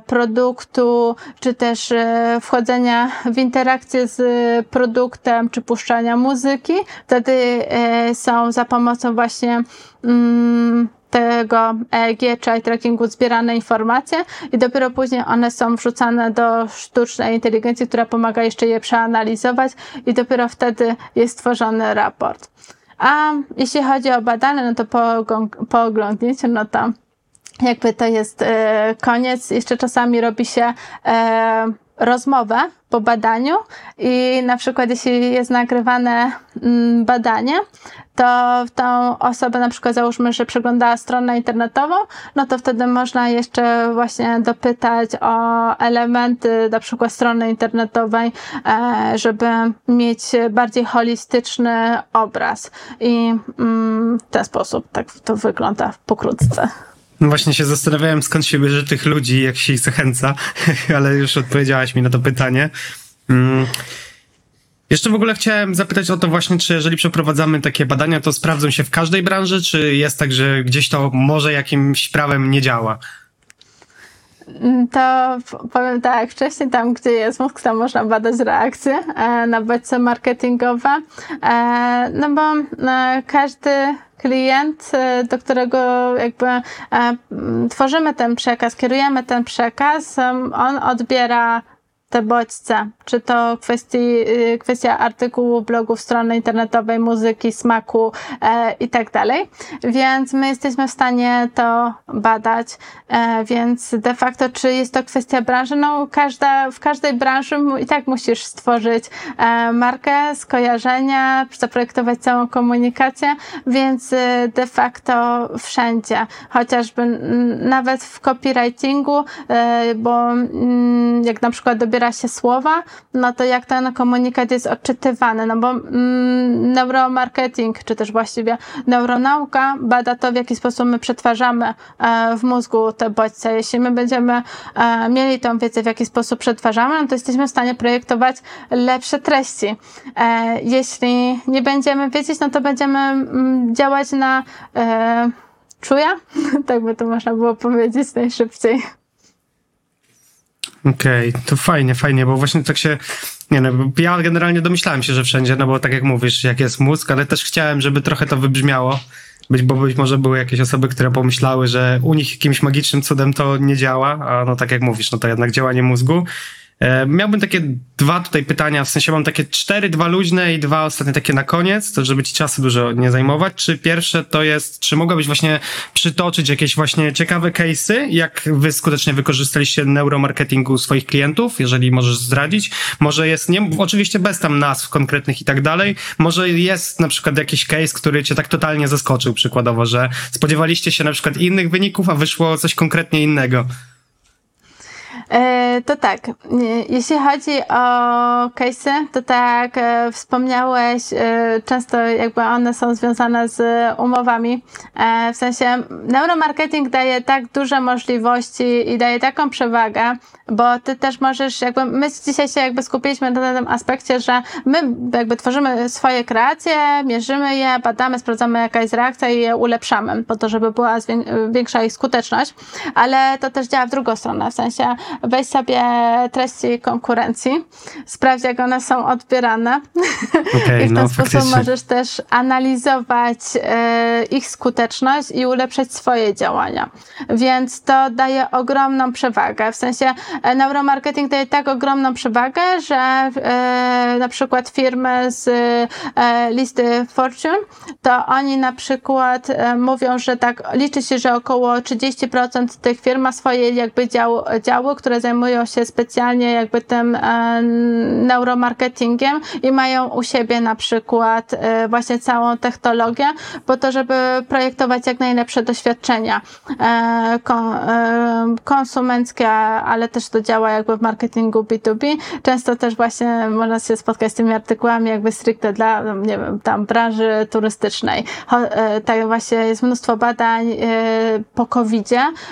produktu, czy też wchodzenia w interakcję z produktem, czy puszczania muzyki. Wtedy są za pomocą właśnie mm, tego EEG czy eye trackingu zbierane informacje i dopiero później one są wrzucane do sztucznej inteligencji, która pomaga jeszcze je przeanalizować i dopiero wtedy jest tworzony raport. A jeśli chodzi o badane, no to po, po oglądnięciu, no to jakby to jest e, koniec. Jeszcze czasami robi się e, rozmowę po badaniu i na przykład jeśli jest nagrywane mm, badanie, to tą osobę na przykład załóżmy, że przeglądała stronę internetową, no to wtedy można jeszcze właśnie dopytać o elementy na przykład strony internetowej, e, żeby mieć bardziej holistyczny obraz i mm, w ten sposób tak to wygląda pokrótce. No właśnie się zastanawiałem, skąd się bierze tych ludzi, jak się ich zachęca, *laughs* ale już odpowiedziałaś mi na to pytanie. Mm. Jeszcze w ogóle chciałem zapytać o to właśnie, czy jeżeli przeprowadzamy takie badania, to sprawdzą się w każdej branży, czy jest tak, że gdzieś to może jakimś prawem nie działa? Mm, to powiem tak, wcześniej tam, gdzie jest mózg, tam można badać reakcje e, na bodźce marketingowe, e, no bo e, każdy klient, do którego jakby tworzymy ten przekaz, kierujemy ten przekaz, on odbiera te bodźce, czy to kwestii, y, kwestia artykułu, blogu, strony internetowej, muzyki, smaku e, i tak dalej. Więc my jesteśmy w stanie to badać, e, więc de facto, czy jest to kwestia branży? No, każda, w każdej branży i tak musisz stworzyć e, markę, skojarzenia, zaprojektować całą komunikację, więc y, de facto wszędzie, chociażby nawet w copywritingu, e, bo mm, jak na przykład dobiera wybiera się słowa, no to jak ten komunikat jest odczytywany, no bo mm, neuromarketing, czy też właściwie neuronauka bada to, w jaki sposób my przetwarzamy e, w mózgu te bodźce. Jeśli my będziemy e, mieli tą wiedzę, w jaki sposób przetwarzamy, no to jesteśmy w stanie projektować lepsze treści. E, jeśli nie będziemy wiedzieć, no to będziemy mm, działać na czuja, *laughs* tak by to można było powiedzieć najszybciej. Okej, okay, to fajnie, fajnie, bo właśnie tak się, nie no, ja generalnie domyślałem się, że wszędzie, no bo tak jak mówisz, jak jest mózg, ale też chciałem, żeby trochę to wybrzmiało, być, bo być może były jakieś osoby, które pomyślały, że u nich jakimś magicznym cudem to nie działa, a no tak jak mówisz, no to jednak działanie mózgu. E, miałbym takie dwa tutaj pytania, w sensie mam takie cztery, dwa luźne i dwa ostatnie takie na koniec, to żeby ci czasu dużo nie zajmować. Czy pierwsze to jest, czy mogłabyś właśnie przytoczyć jakieś właśnie ciekawe case'y, jak wy skutecznie wykorzystaliście neuromarketingu swoich klientów, jeżeli możesz zdradzić? Może jest, nie, oczywiście bez tam nazw konkretnych i tak dalej, może jest na przykład jakiś case, który cię tak totalnie zaskoczył przykładowo, że spodziewaliście się na przykład innych wyników, a wyszło coś konkretnie innego. E, to tak, jeśli chodzi o case'y, to tak e, wspomniałeś, e, często jakby one są związane z umowami. W sensie neuromarketing daje tak duże możliwości i daje taką przewagę, bo ty też możesz jakby, my dzisiaj się jakby skupiliśmy na tym aspekcie, że my jakby tworzymy swoje kreacje, mierzymy je, badamy, sprawdzamy jaka jest reakcja i je ulepszamy po to, żeby była większa ich skuteczność, ale to też działa w drugą stronę, w sensie weź sobie treści konkurencji, sprawdź jak one są odbierane okay, *laughs* i w ten no, sposób faktycznie. możesz też analizować e, ich skuteczność i ulepszać swoje działania. Więc to daje ogromną przewagę. W sensie e, neuromarketing daje tak ogromną przewagę, że e, na przykład firmy z listy Fortune, to oni na przykład mówią, że tak liczy się, że około 30% tych firm ma swoje jakby dział, działy, które zajmują się specjalnie jakby tym e, neuromarketingiem i mają u siebie na przykład e, właśnie całą technologię po to, żeby projektować jak najlepsze doświadczenia e, konsumenckie, ale też to działa jakby w marketingu B2B. Często też właśnie można się spotkać z tymi artykułami jakby stricte dla, nie wiem, tam branży turystycznej. Tak właśnie jest mnóstwo badań po covid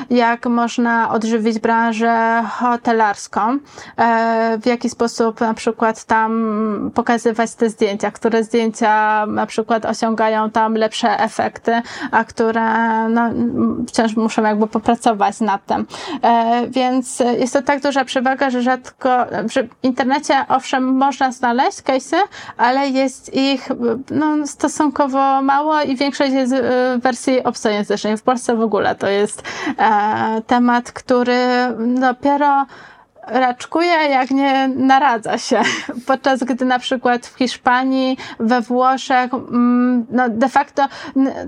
jak można odżywić branżę hotelarską, e, w jaki sposób na przykład tam pokazywać te zdjęcia, które zdjęcia na przykład osiągają tam lepsze efekty, a które no, wciąż muszą jakby popracować nad tym. E, więc jest to tak duża przewaga, że rzadko w internecie owszem można znaleźć case'y, ale jest ich no, stosunkowo mało i większość jest w wersji obcojęzycznej. W Polsce w ogóle to jest e, temat, który dopiero raczkuje, jak nie naradza się. *laughs* Podczas gdy na przykład w Hiszpanii, we Włoszech, mm, no de facto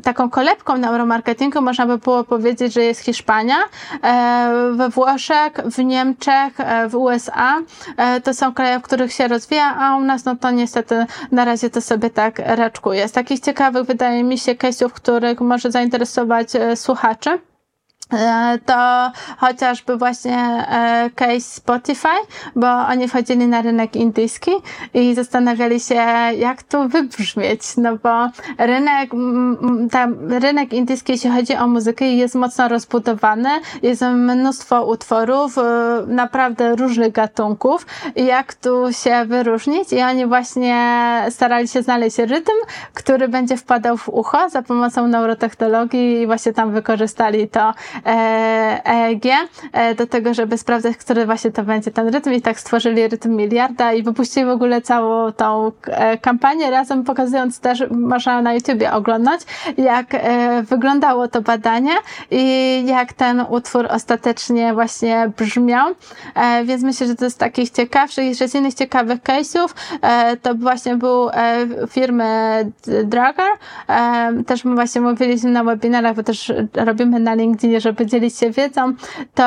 taką kolebką neuromarketingu można by było powiedzieć, że jest Hiszpania. E, we Włoszech, w Niemczech, e, w USA e, to są kraje, w których się rozwija, a u nas no to niestety na razie to sobie tak raczkuje. Z takich ciekawych wydaje mi się case'ów, których może zainteresować słuchaczy. E, to chociażby właśnie e, case Spotify, bo oni wchodzili na rynek indyjski i zastanawiali się, jak tu wybrzmieć, no bo rynek, tam rynek indyjski, jeśli chodzi o muzykę, jest mocno rozbudowany, jest mnóstwo utworów, e, naprawdę różnych gatunków. Jak tu się wyróżnić? I oni właśnie starali się znaleźć rytm, który będzie wpadał w ucho za pomocą neurotechnologii i właśnie tam wykorzystali to EEG e, do tego, żeby sprawdzać, który właśnie to będzie ten rytm. I tak stworzyli rytm miliarda i wypuścili w ogóle całą tą e, kampanię razem pokazując też, można na YouTubie oglądać, jak e, wyglądało to badanie i jak ten utwór ostatecznie właśnie brzmiał, więc myślę, że to jest takich ciekawszych i z innych ciekawych case'ów. To właśnie był firmy Dragger, też właśnie mówiliśmy na webinarach, bo też robimy na LinkedInie, żeby dzielić się wiedzą, to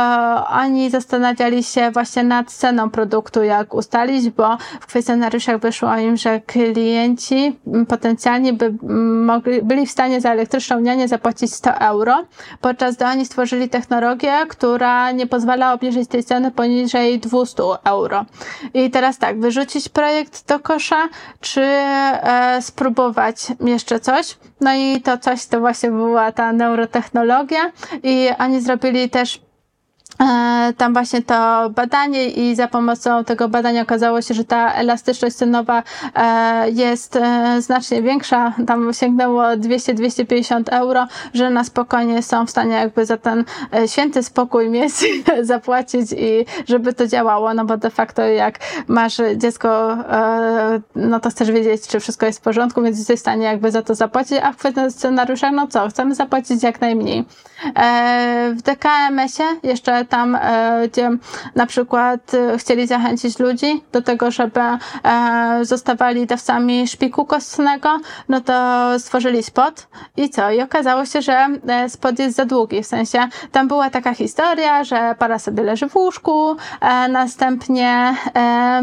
oni zastanawiali się właśnie nad ceną produktu, jak ustalić, bo w kwestionariuszach wyszło im, że klienci potencjalnie by mogli, byli w stanie za elektryczną nianię zapłacić 100 euro, podczas gdy oni stworzyli technologię, która nie pozwala obniżyć tej ceny poniżej 200 euro. I teraz tak, wyrzucić projekt do kosza, czy e, spróbować jeszcze coś? No i to coś to właśnie była ta neurotechnologia i oni zrobili też tam właśnie to badanie i za pomocą tego badania okazało się, że ta elastyczność cenowa e, jest e, znacznie większa, tam sięgnęło 200-250 euro, że na spokojnie są w stanie jakby za ten święty spokój *laughs* mieć, zapłacić i żeby to działało, no bo de facto jak masz dziecko, no to chcesz wiedzieć, czy wszystko jest w porządku, więc jesteś w stanie jakby za to zapłacić, a w kwestii scenariusza, no co, chcemy zapłacić jak najmniej. W DKMS-ie jeszcze tam, e, gdzie na przykład e, chcieli zachęcić ludzi do tego, żeby e, zostawali dawcami szpiku kostnego, no to stworzyli spot i co? I okazało się, że spot jest za długi, w sensie tam była taka historia, że para sobie leży w łóżku, następnie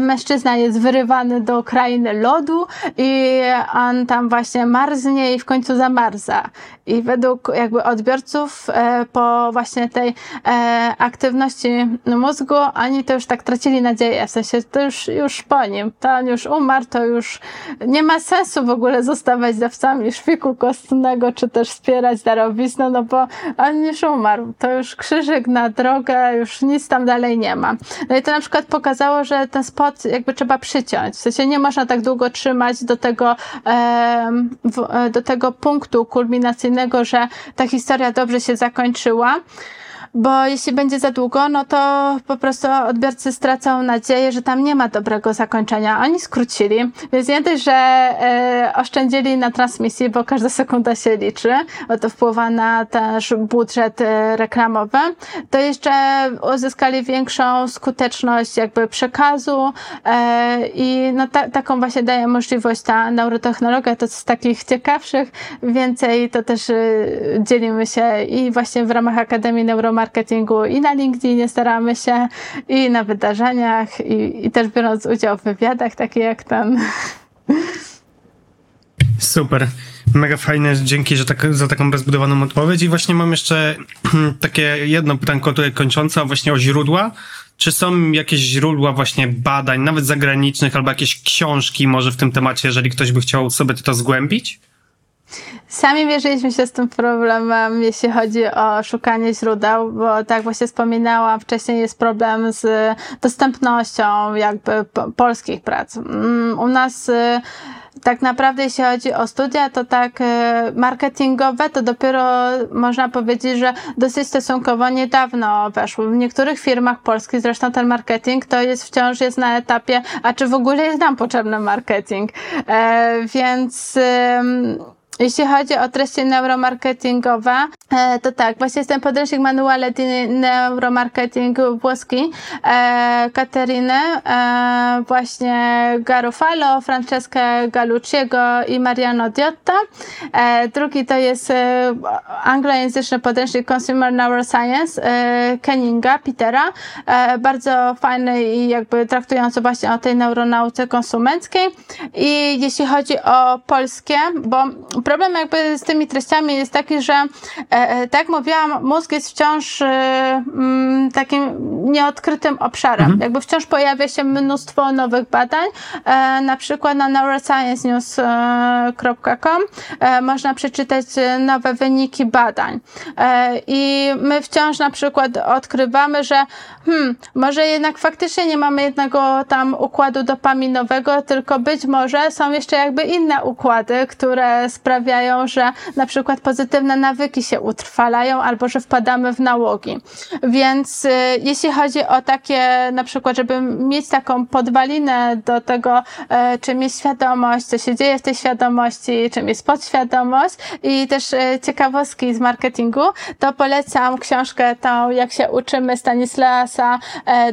mężczyzna jest wyrywany do krainy lodu i on tam właśnie marznie i w końcu zamarza. I według jakby odbiorców po właśnie tej aktywności mózgu, oni to już tak tracili nadzieję, w sensie to już, już po nim, to on już umarł, to już nie ma sensu w ogóle zostawać dawcami szpiku kostnego, czy też wspierać darowizną, no bo on już umarł, to już krzyżyk na drogę, już nic tam dalej nie ma. No i to na przykład pokazało, że ten spot jakby trzeba przyciąć, w sensie nie można tak długo trzymać do tego, do tego punktu kulminacyjnego, że ta historia dobrze się zakończyła bo jeśli będzie za długo, no to po prostu odbiorcy stracą nadzieję, że tam nie ma dobrego zakończenia. Oni skrócili, więc nie dość, że e, oszczędzili na transmisji, bo każda sekunda się liczy, bo to wpływa na też budżet e, reklamowy, to jeszcze uzyskali większą skuteczność jakby przekazu e, i no ta, taką właśnie daje możliwość ta neurotechnologia, to z takich ciekawszych, więcej to też dzielimy się i właśnie w ramach Akademii Neuromarketingu marketingu i na LinkedInie staramy się, i na wydarzeniach, i, i też biorąc udział w wywiadach, takie jak ten. Super. Mega fajne, dzięki że tak, za taką rozbudowaną odpowiedź. I właśnie mam jeszcze *clears throat* takie jedno pytanko tutaj kończące, właśnie o źródła. Czy są jakieś źródła właśnie badań, nawet zagranicznych, albo jakieś książki może w tym temacie, jeżeli ktoś by chciał sobie to zgłębić? Sami mierzyliśmy się z tym problemem, jeśli chodzi o szukanie źródeł, bo tak właśnie wspominałam, wcześniej jest problem z dostępnością jakby polskich prac. Mm, u nas y, tak naprawdę jeśli chodzi o studia, to tak y, marketingowe, to dopiero można powiedzieć, że dosyć stosunkowo niedawno weszło. W niektórych firmach polskich zresztą ten marketing to jest wciąż jest na etapie, a czy w ogóle jest nam potrzebny marketing. E, więc jeśli chodzi o treści neuromarketingowe, e, to tak, właśnie jestem podręcznik manuale di neuromarketing włoski e, Kateryny, e, właśnie Garofalo, Francesca Galucciego i Mariano Diotta. Drugi to jest anglojęzyczny podręcznik Consumer Neuroscience Kenninga, Petera. Bardzo fajny i jakby traktujący właśnie o tej neuronauce konsumenckiej. I jeśli chodzi o polskie, bo problem jakby z tymi treściami jest taki, że e, e, tak jak mówiłam, mózg jest wciąż e, mm, takim nieodkrytym obszarem. Mhm. Jakby wciąż pojawia się mnóstwo nowych badań. Na przykład na neurosciencenews.com można przeczytać nowe wyniki badań. I my wciąż na przykład odkrywamy, że hmm, może jednak faktycznie nie mamy jednego tam układu dopaminowego, tylko być może są jeszcze jakby inne układy, które sprawiają, że na przykład pozytywne nawyki się utrwalają albo że wpadamy w nałogi. Więc y, jeśli chodzi o takie, na przykład, żeby mieć taką podwalinę do tego, y, czym jest świadomość, co się dzieje w tej świadomości, czym jest podświadomość i też y, ciekawostki z marketingu, to polecam książkę tą, jak się uczymy Stanislasa e,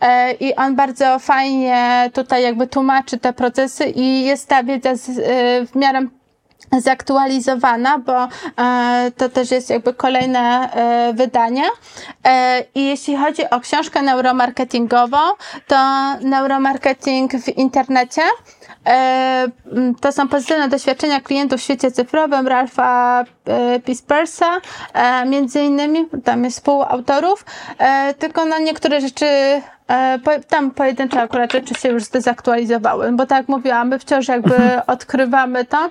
e, i on bardzo fajnie tutaj jakby tłumaczy te procesy i jest ta wiedza w miarę zaktualizowana, bo e, to też jest jakby kolejne e, wydanie. E, I jeśli chodzi o książkę neuromarketingową, to neuromarketing w internecie E, to są pozytywne doświadczenia klientów w świecie cyfrowym Ralfa e, Pispersa, e, między innymi, tam jest współautorów, tylko na niektóre rzeczy tam pojedyncze akurat rzeczy się już zdezaktualizowały, bo tak jak mówiłam, my wciąż jakby mhm. *laughs* odkrywamy to.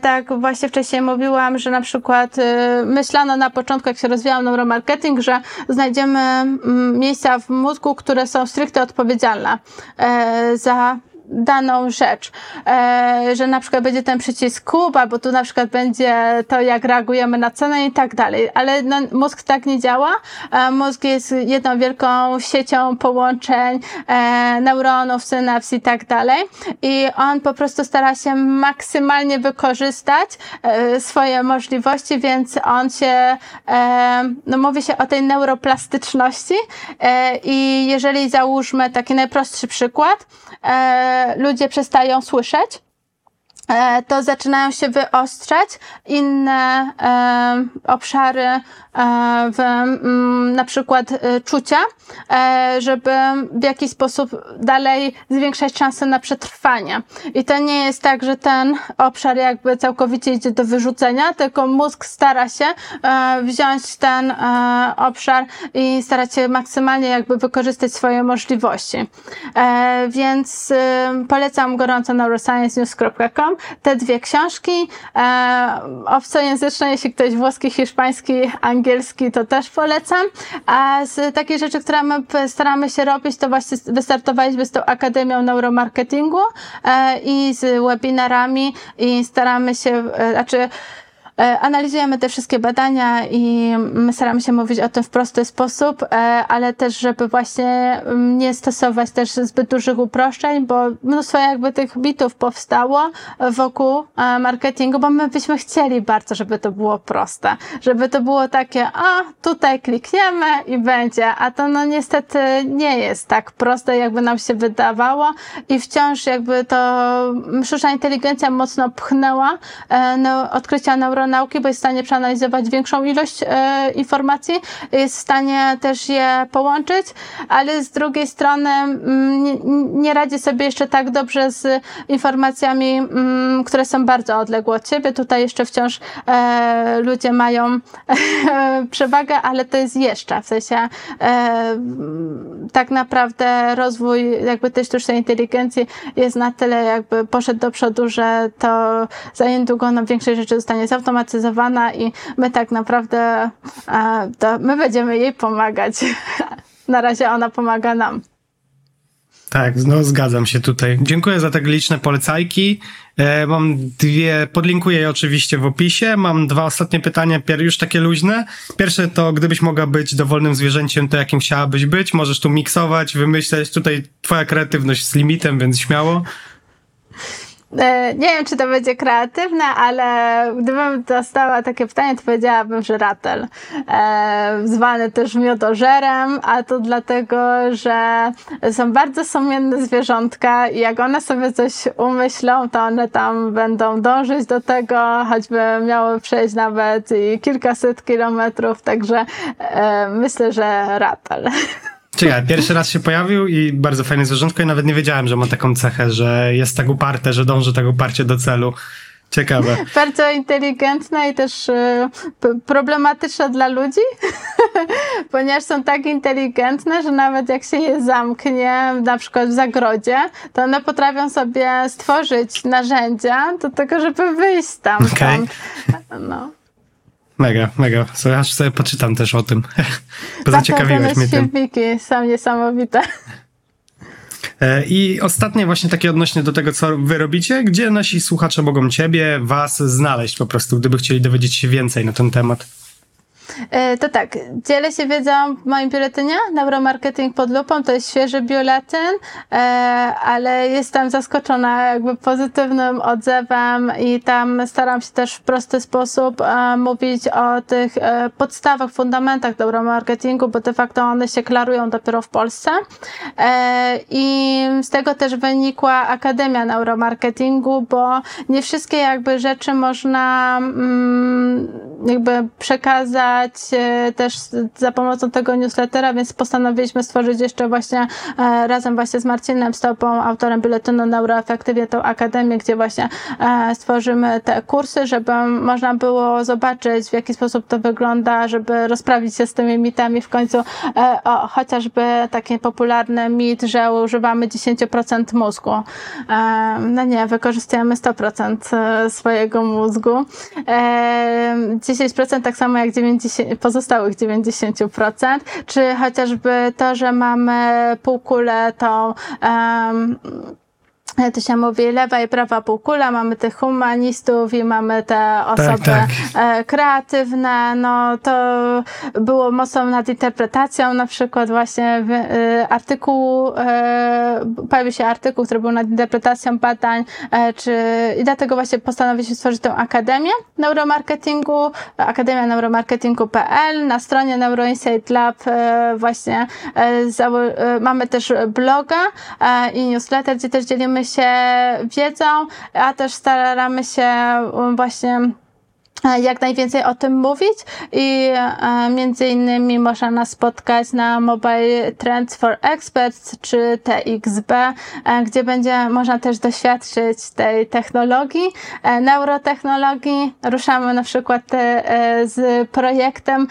Tak właśnie wcześniej mówiłam, że na przykład myślano na początku, jak się rozwijał neuromarketing, że znajdziemy mm, miejsca w mózgu, które są stricte odpowiedzialne za daną rzecz, e, że na przykład będzie ten przycisk kup, albo tu na przykład będzie to, jak reagujemy na cenę i tak dalej, ale no, mózg tak nie działa. E, mózg jest jedną wielką siecią połączeń e, neuronów, synaps i tak dalej. I on po prostu stara się maksymalnie wykorzystać swoje możliwości, więc on się, no mówi się o tej neuroplastyczności. I jeżeli załóżmy taki najprostszy przykład, ludzie przestają słyszeć, e, to zaczynają się wyostrzać inne e, obszary e, w mm, na przykład czucia, żeby w jakiś sposób dalej zwiększać szanse na przetrwanie. I to nie jest tak, że ten obszar jakby całkowicie idzie do wyrzucenia, tylko mózg stara się wziąć ten obszar i starać się maksymalnie jakby wykorzystać swoje możliwości. Więc polecam gorąco neurosciencenews.com te dwie książki. E, obcojęzyczne, jeśli ktoś włoski, hiszpański, angielski, to też polecam. A z takich rzeczy, które my staramy się robić, to właśnie wystartowaliśmy z tą Akademią Neuromarketingu e, i z webinarami i staramy się, e, znaczy analizujemy te wszystkie badania i my staramy się mówić o tym w prosty sposób, e, ale też, żeby właśnie mm, nie stosować też zbyt dużych uproszczeń, bo mnóstwo jakby tych bitów powstało wokół e, marketingu, bo my byśmy chcieli bardzo, żeby to było proste, żeby to było takie, a tutaj klikniemy i będzie, a to no niestety nie jest tak proste, jakby nam się wydawało i wciąż jakby to sztuczna inteligencja mocno pchnęła no, odkrycia neuronów nauki, bo jest w stanie przeanalizować większą ilość e, informacji, jest w stanie też je połączyć, ale z drugiej strony mm, nie, nie radzi sobie jeszcze tak dobrze z informacjami, mm, które są bardzo odległe od siebie. Tutaj jeszcze wciąż e, ludzie mają e, przewagę, ale to jest jeszcze, w sensie e, tak naprawdę rozwój jakby tej sztucznej inteligencji jest na tyle jakby poszedł do przodu, że to za niedługo no, większość rzeczy zostanie zautomatyzowana zautomatyzowana i my tak naprawdę, to my będziemy jej pomagać. *laughs* Na razie ona pomaga nam. Tak, no zgadzam się tutaj. Dziękuję za te liczne polecajki. E, mam dwie, podlinkuję je oczywiście w opisie. Mam dwa ostatnie pytania, już takie luźne. Pierwsze to, gdybyś mogła być dowolnym zwierzęciem, to jakim chciałabyś być? Możesz tu miksować, wymyśleć. Tutaj twoja kreatywność z limitem, więc śmiało. E, nie wiem, czy to będzie kreatywne, ale gdybym dostała takie pytanie, to powiedziałabym, że ratel. E, zwany też miodożerem, a to dlatego, że są bardzo sumienne zwierzątka i jak one sobie coś umyślą, to one tam będą dążyć do tego, choćby miały przejść nawet i kilkaset kilometrów, także e, myślę, że ratel. *laughs* Czekaj, pierwszy raz się pojawił i bardzo fajne zwierzątko i nawet nie wiedziałem, że ma taką cechę, że jest tak uparte, że dąży tak uparcie do celu. Ciekawe. *laughs* Bardzo inteligentne i też y, problematyczne dla ludzi, *laughs* ponieważ są tak inteligentne, że nawet jak się je zamknie, na przykład w zagrodzie, to one potrafią sobie stworzyć narzędzia do tego, żeby wyjść tam. Okay. *laughs* No. Mega, mega. Aż sobie poczytam też o tym. *laughs* Bo zaciekawiłeś mnie tym. filmiki są niesamowite. E, I ostatnie właśnie takie odnośnie do tego, co wy robicie, gdzie nasi słuchacze mogą ciebie, was znaleźć po prostu, gdyby chcieli dowiedzieć się więcej na ten temat. E, to tak, dzielę się wiedzą w moim biuletynie Neuromarketing pod lupą, to jest świeży biuletyn, e, ale jestem zaskoczona jakby pozytywnym odzewem i tam staram się też w prosty sposób e, mówić o tych podstawach, fundamentach neuromarketingu, bo de facto one się klarują dopiero w Polsce. I z tego też wynikła Akademia Neuromarketingu, bo nie wszystkie jakby rzeczy można mm, jakby przekazać E, też za pomocą tego newslettera, więc postanowiliśmy stworzyć jeszcze właśnie e, razem właśnie z Marcinem Stopą, autorem biuletynu Neuroefektywie, tą akademię, gdzie właśnie e, stworzymy te kursy, żeby można było zobaczyć w jaki sposób to wygląda, żeby rozprawić się z tymi mitami w końcu, o, chociażby taki popularny mit, że używamy 10% mózgu. No nie, wykorzystujemy 100% swojego mózgu. 10% tak samo jak 90 pozostałych 90%, czy chociażby to, że mamy półkulę tą um, to się mówi lewa i prawa półkula, mamy tych humanistów i mamy te osoby tak, tak. kreatywne, no to było mocą nad interpretacją, na przykład właśnie e, artykuł, e, pojawił się artykuł, który był nad interpretacją badań, e, czy i dlatego właśnie postanowiliśmy stworzyć tę Akademię Neuromarketingu, Akademia Neuromarketingu.pl, na stronie Neuroinsight Lab właśnie mamy też bloga i newsletter, gdzie też dzielimy się wiedzą, a też staramy się um, właśnie jak najwięcej o tym mówić i e, między innymi można nas spotkać na Mobile Trends for Experts czy TXB, e, gdzie będzie można też doświadczyć tej technologii, neurotechnologii. Ruszamy na przykład z projektem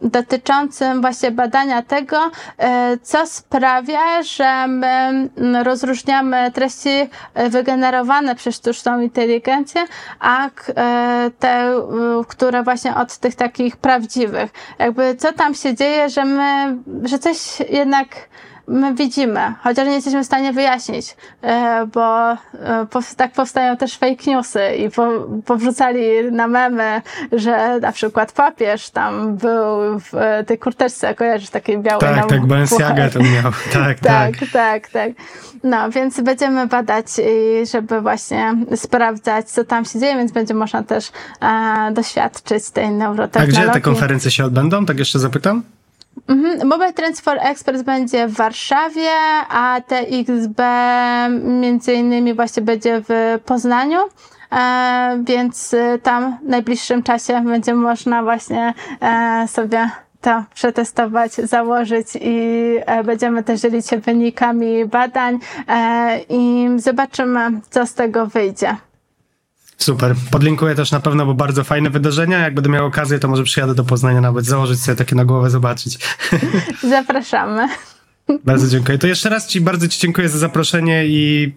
dotyczącym właśnie badania tego, co sprawia, że my rozróżniamy treści wygenerowane przez sztuczną inteligencję, a te, y, które właśnie od tych takich prawdziwych. Jakby co tam się dzieje, że my, że coś jednak my widzimy, chociaż nie jesteśmy w stanie wyjaśnić, e, bo e, tak powstają też fake newsy i powrzucali na memy, że na przykład papież tam był w tej kurteczce, kojarzysz, takiej białej. Tak, tak, Balenciaga to miał. *laughs* Tak, tak, tak, tak, tak. No, więc będziemy badać, żeby właśnie sprawdzać, co tam się dzieje, więc będzie można też e, doświadczyć tej neurotechnologii. A gdzie te konferencje się odbędą? Tak jeszcze zapytam? Mhm. Mobile Transfer Express będzie w Warszawie, a TXB między innymi właśnie będzie w Poznaniu. E, więc y, tam w najbliższym czasie będzie można właśnie e, sobie to przetestować, założyć i e, będziemy też dzielić się wynikami badań e, i zobaczymy, co z tego wyjdzie. Super. Podlinkuję też na pewno, bo bardzo fajne wydarzenia. Jak będę miał okazję, to może przyjadę do Poznania nawet, założyć sobie takie na głowę, zobaczyć. *laughs* Zapraszamy. Bardzo dziękuję. To jeszcze raz Ci bardzo Ci dziękuję za zaproszenie i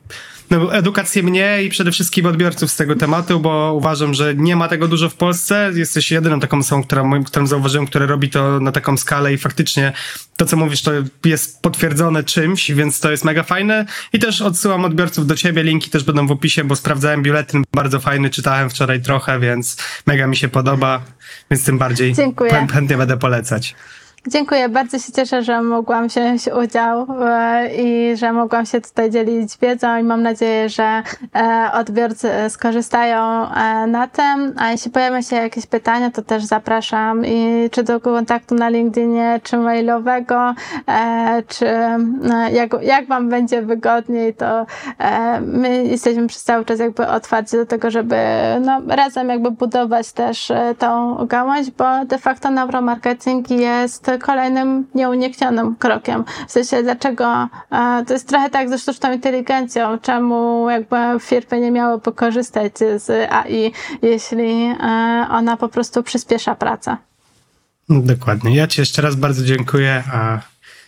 no, edukację mnie i przede wszystkim odbiorców z tego tematu, bo uważam, że nie ma tego dużo w Polsce. Jesteś jedyną taką osobą, która, którą zauważyłem, która robi to na taką skalę i faktycznie to, co mówisz, to jest potwierdzone czymś, więc to jest mega fajne. I też odsyłam odbiorców do ciebie, linki też będą w opisie, bo sprawdzałem biuletyn, bardzo fajny, czytałem wczoraj trochę, więc mega mi się podoba, więc tym bardziej Dziękuję. chętnie będę polecać. Dziękuję, bardzo się cieszę, że mogłam wziąć udział e, i że mogłam się tutaj dzielić wiedzą i mam nadzieję, że e, odbiorcy skorzystają e, na tym, a jeśli pojawią się jakieś pytania, to też zapraszam. I czy do kontaktu na LinkedInie, czy mailowego, czy jak, jak Wam będzie wygodniej, to my jesteśmy przez cały czas jakby otwarci do tego, żeby no, razem jakby budować też tą gałąź, bo de facto neuromarketing jest kolejnym nieuniknionym krokiem. W sensie, dlaczego e, to jest trochę tak ze sztuczną inteligencją, czemu jakby firmy nie miałyby korzystać z AI, jeśli e, ona po prostu przyspiesza pracę. Dokładnie. Ja Ci jeszcze raz bardzo dziękuję, a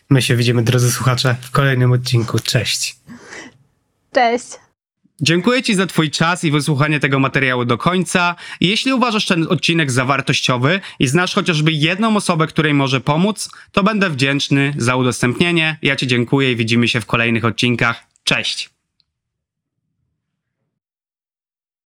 my się widzimy, drodzy słuchacze, w kolejnym odcinku. Cześć. Cześć. Dziękuję Ci za Twój czas i wysłuchanie tego materiału do końca. Jeśli uważasz ten odcinek za wartościowy i znasz chociażby jedną osobę, której może pomóc, to będę wdzięczny za udostępnienie. Ja Ci dziękuję i widzimy się w kolejnych odcinkach. Cześć!